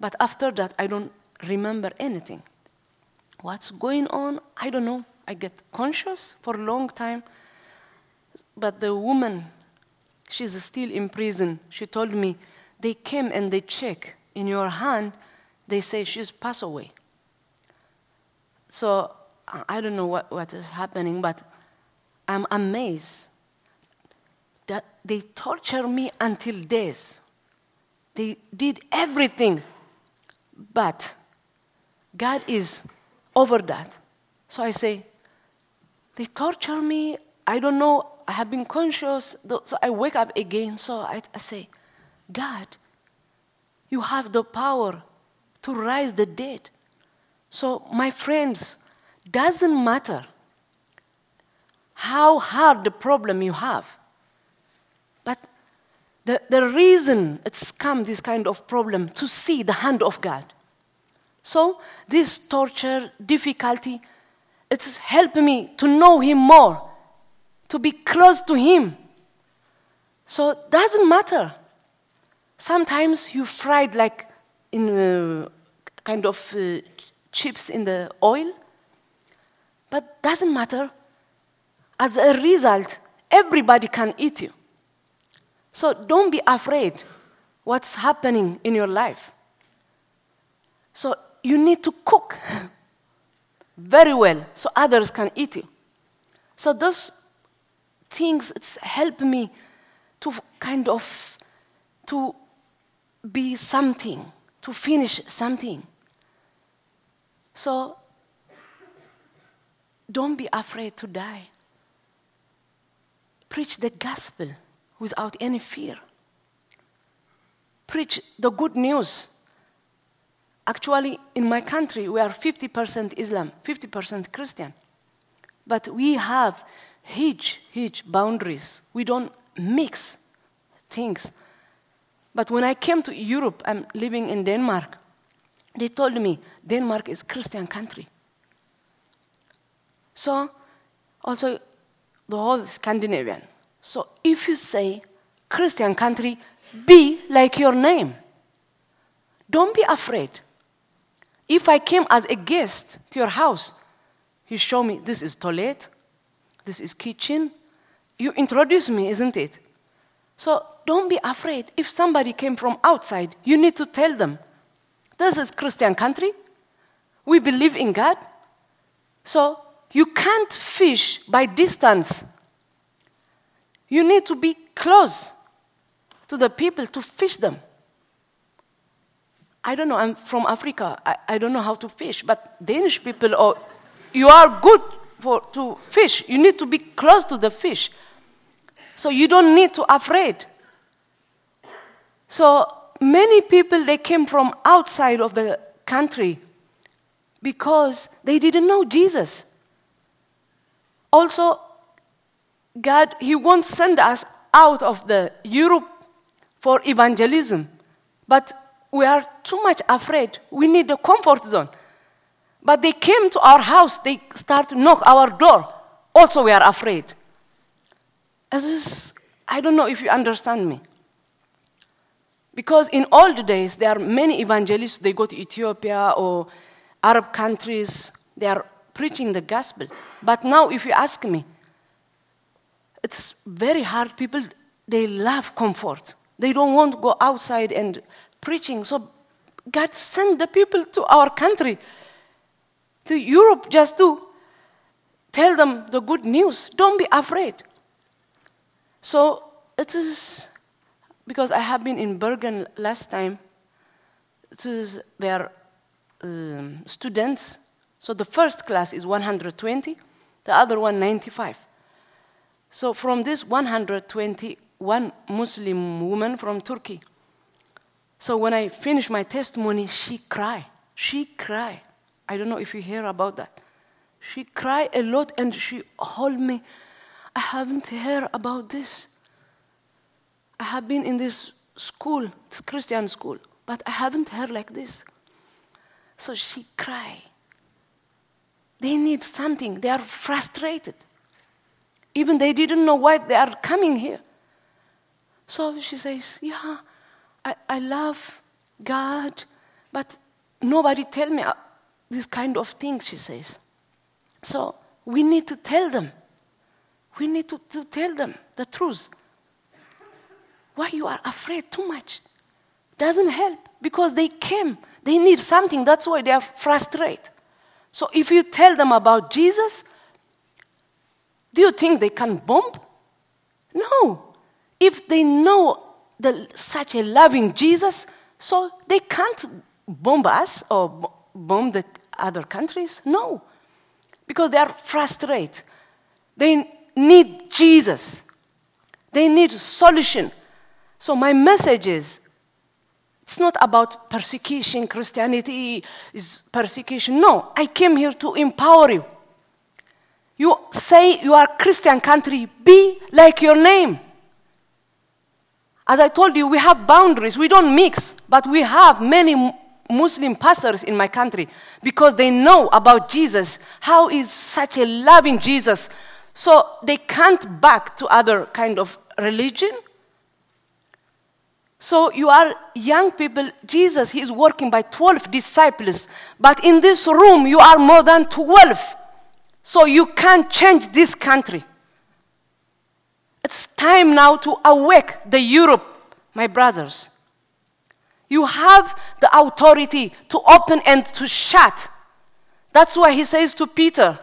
B: but after that, I don't remember anything. What's going on? I don't know. I get conscious for a long time. But the woman, she's still in prison. She told me, they came and they check in your hand, they say she's passed away. So I don't know what, what is happening, but I'm amazed that they torture me until death. They did everything, but God is over that. So I say, they torture me. I don't know. I have been conscious. So I wake up again. So I, I say, God, you have the power to rise the dead. So, my friends, doesn't matter how hard the problem you have. But the, the reason it's come, this kind of problem, to see the hand of God. So, this torture, difficulty, it's helped me to know Him more, to be close to Him. So, it doesn't matter. Sometimes you fried like in uh, kind of uh, chips in the oil, but doesn't matter. As a result, everybody can eat you. So don't be afraid what's happening in your life. So you need to cook very well so others can eat you. So those things it's helped me to kind of to be something, to finish something. So don't be afraid to die. Preach the gospel without any fear. Preach the good news. Actually, in my country, we are 50% Islam, 50% Christian. But we have huge, huge boundaries. We don't mix things. But when I came to Europe, I'm living in Denmark, they told me Denmark is Christian country. So, also the whole Scandinavian. So if you say Christian country, be like your name. Don't be afraid. If I came as a guest to your house, you show me this is toilet, this is kitchen. You introduce me, isn't it? So don't be afraid. If somebody came from outside, you need to tell them, this is Christian country. We believe in God. So you can't fish by distance. You need to be close to the people to fish them. I don't know, I'm from Africa. I, I don't know how to fish, but Danish people, oh, you are good for, to fish. You need to be close to the fish. So you don't need to afraid. So many people, they came from outside of the country because they didn't know Jesus. Also, God, He won't send us out of the Europe for evangelism. But we are too much afraid. We need a comfort zone. But they came to our house, they start to knock our door. Also, we are afraid. As is, I don't know if you understand me. Because in old days, there are many evangelists, they go to Ethiopia or Arab countries, they are preaching the gospel. But now, if you ask me, it's very hard. People, they love comfort. They don't want to go outside and preaching. So God sent the people to our country, to Europe, just to tell them the good news. Don't be afraid. So it is because I have been in Bergen last time. It is where um, students. So the first class is 120, the other one 95. So from this 120, one Muslim woman from Turkey. So when I finished my testimony, she cried. She cried. I don't know if you hear about that. She cried a lot and she hold me. I haven't heard about this. I have been in this school, it's Christian school, but I haven't heard like this. So she cried. They need something. They are frustrated. Even they didn't know why they are coming here. So she says, Yeah, I, I love God, but nobody tell me uh, this kind of thing, she says. So we need to tell them. We need to, to tell them the truth. Why you are afraid too much? Doesn't help because they came. They need something. That's why they are frustrated. So if you tell them about Jesus, do you think they can bomb? No. If they know the, such a loving Jesus, so they can't bomb us or bomb the other countries? No. Because they are frustrated. They need Jesus. They need solution. So my message is it's not about persecution, Christianity is persecution. No, I came here to empower you. You say you are Christian country, be like your name. As I told you, we have boundaries. We don't mix, but we have many Muslim pastors in my country because they know about Jesus, how is such a loving Jesus. So they can't back to other kind of religion so you are young people, Jesus, he is working by 12 disciples. But in this room, you are more than 12. So you can't change this country. It's time now to awake the Europe, my brothers. You have the authority to open and to shut. That's why he says to Peter,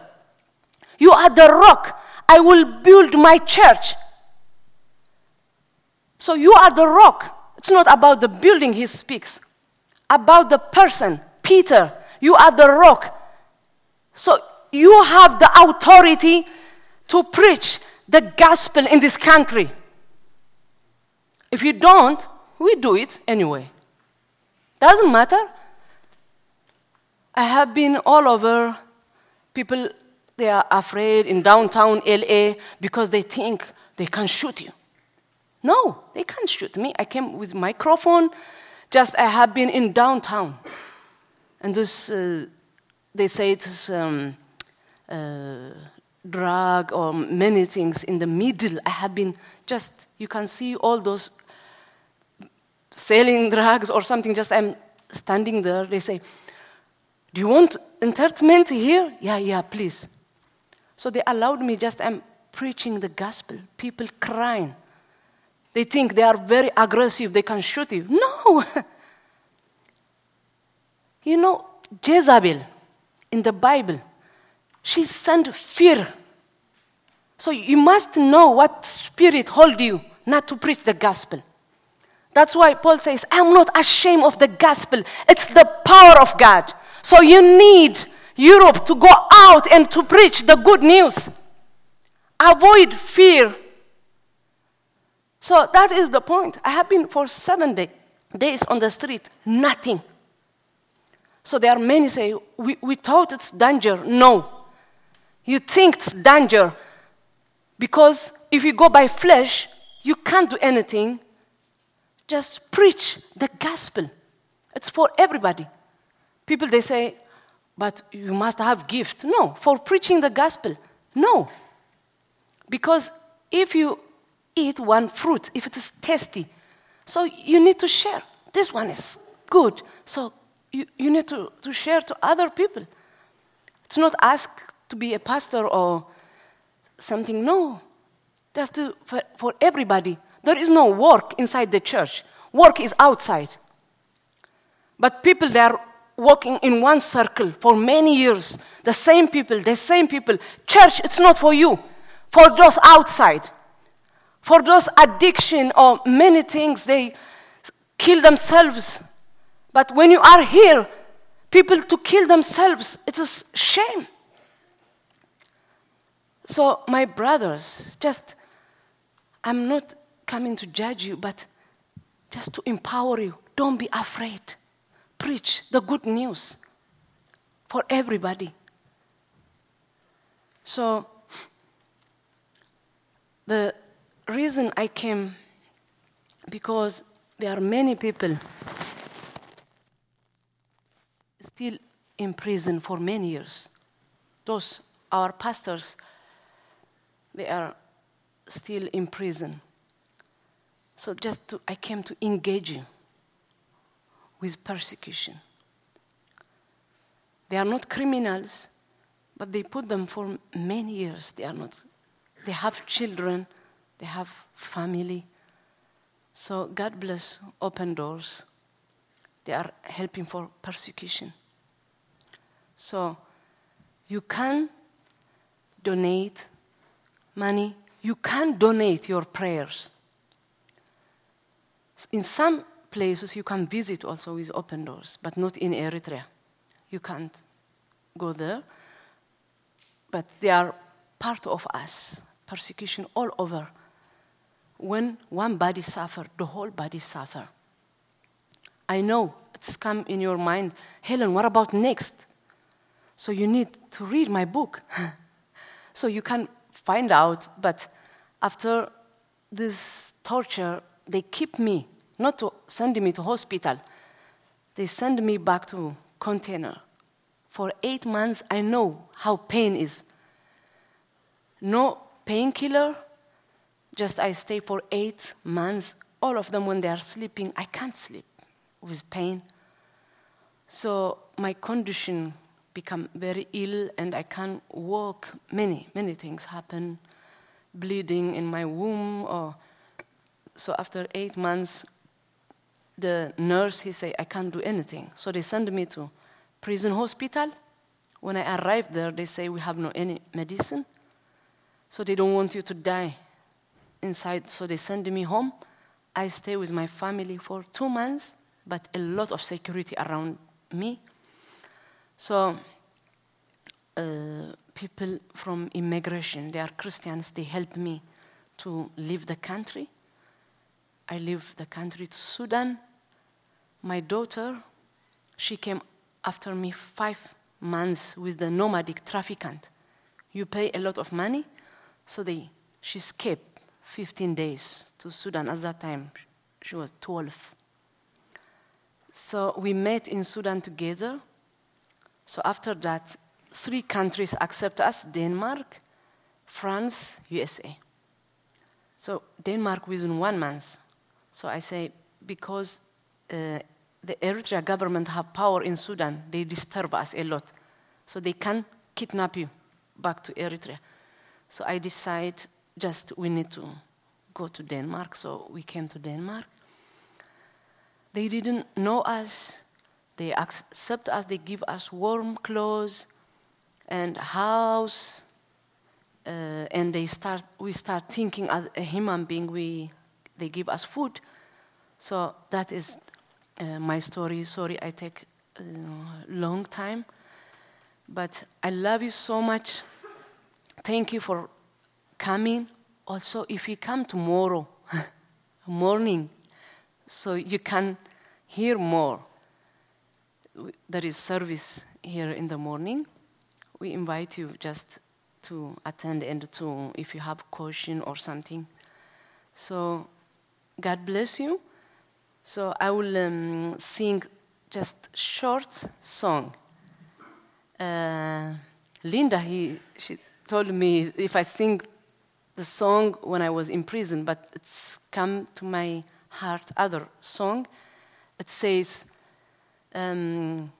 B: You are the rock. I will build my church. So you are the rock. It's not about the building he speaks, about the person. Peter, you are the rock. So you have the authority to preach the gospel in this country. If you don't, we do it anyway. Doesn't matter. I have been all over. People, they are afraid in downtown LA because they think they can shoot you. No, they can't shoot me. I came with microphone. Just I have been in downtown, and this uh, they say it's um, uh, drug or many things in the middle. I have been just you can see all those selling drugs or something. Just I'm standing there. They say, "Do you want entertainment here?" Yeah, yeah, please. So they allowed me. Just I'm preaching the gospel. People crying. They think they are very aggressive, they can shoot you. No! [laughs] you know, Jezebel in the Bible, she sent fear. So you must know what spirit hold you not to preach the gospel. That's why Paul says, I'm not ashamed of the gospel. It's the power of God. So you need Europe to go out and to preach the good news. Avoid fear so that is the point. I have been for seven day, days on the street, nothing. So there are many say, we, we thought it's danger. No. You think it's danger because if you go by flesh, you can't do anything. Just preach the gospel. It's for everybody. People they say, but you must have gift. No, for preaching the gospel. No. Because if you eat one fruit if it is tasty. So you need to share. This one is good. So you, you need to, to share to other people. It's not ask to be a pastor or something. No. Just to, for, for everybody. There is no work inside the church. Work is outside. But people, they are walking in one circle for many years. The same people, the same people. Church, it's not for you. For those outside. For those addiction or many things, they kill themselves. But when you are here, people to kill themselves, it is a shame. So, my brothers, just, I'm not coming to judge you, but just to empower you. Don't be afraid. Preach the good news for everybody. So, the reason I came, because there are many people still in prison for many years. Those, our pastors, they are still in prison. So just to, I came to engage you with persecution. They are not criminals, but they put them for many years. They are not. They have children, they have family. So God bless open doors. They are helping for persecution. So you can donate money, you can donate your prayers. In some places, you can visit also with open doors, but not in Eritrea. You can't go there. But they are part of us. Persecution all over. When one body suffers, the whole body suffers. I know it's come in your mind, Helen, what about next? So you need to read my book. [laughs] so you can find out, but after this torture, they keep me, not to send me to hospital. They send me back to container. For eight months, I know how pain is. No painkiller, just I stay for eight months. All of them, when they are sleeping, I can't sleep with pain. So my condition become very ill and I can't walk. Many, many things happen. Bleeding in my womb or so after eight months the nurse he say I can't do anything. So they send me to prison hospital. When I arrived there, they say we have no any medicine. So they don't want you to die inside. So they send me home. I stay with my family for two months, but a lot of security around me. So uh, people from immigration, they are Christians, they help me to leave the country. I leave the country to Sudan. My daughter, she came after me five months with the nomadic trafficant. You pay a lot of money, so they, she escaped 15 days to Sudan. At that time, she was 12. So we met in Sudan together. So after that, three countries accept us Denmark, France, USA. So Denmark within one month. So I say, because uh, the Eritrea government have power in Sudan, they disturb us a lot. So they can kidnap you back to Eritrea. So I decide just we need to go to Denmark. So we came to Denmark. They didn't know us. They accept us. They give us warm clothes and house. Uh, and they start, we start thinking as a human being. We, they give us food. So that is uh, my story. Sorry, I take a long time. But I love you so much. Thank you for coming. Also, if you come tomorrow [laughs] morning, so you can hear more. There is service here in the morning. We invite you just to attend and to, if you have question or something. So, God bless you. So I will um, sing just short song. Uh, Linda, he, she told me if I sing the song when I was in prison, but it's come to my heart other song. It says, um,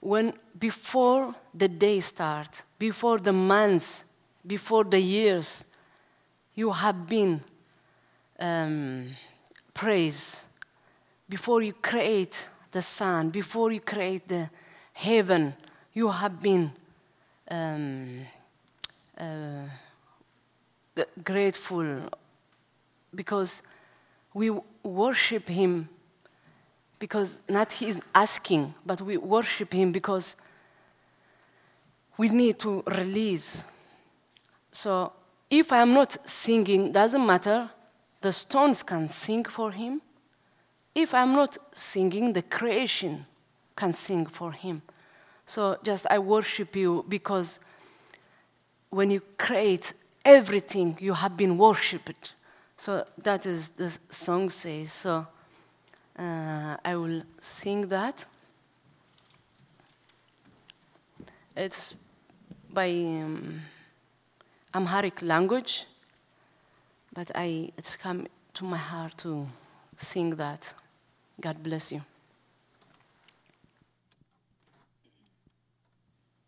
B: when before the day start, before the months, before the years, you have been um, praised. Before you create the sun, before you create the heaven, you have been um, uh, grateful because we worship Him because not He is asking, but we worship Him because we need to release. So if I am not singing, doesn't matter. The stones can sing for Him. If I'm not singing, the creation can sing for Him. So just I worship you because when you create everything, you have been worshipped. So that is the song says. So uh, I will sing that. It's by um, Amharic language, but I, it's come to my heart to sing that. God bless you.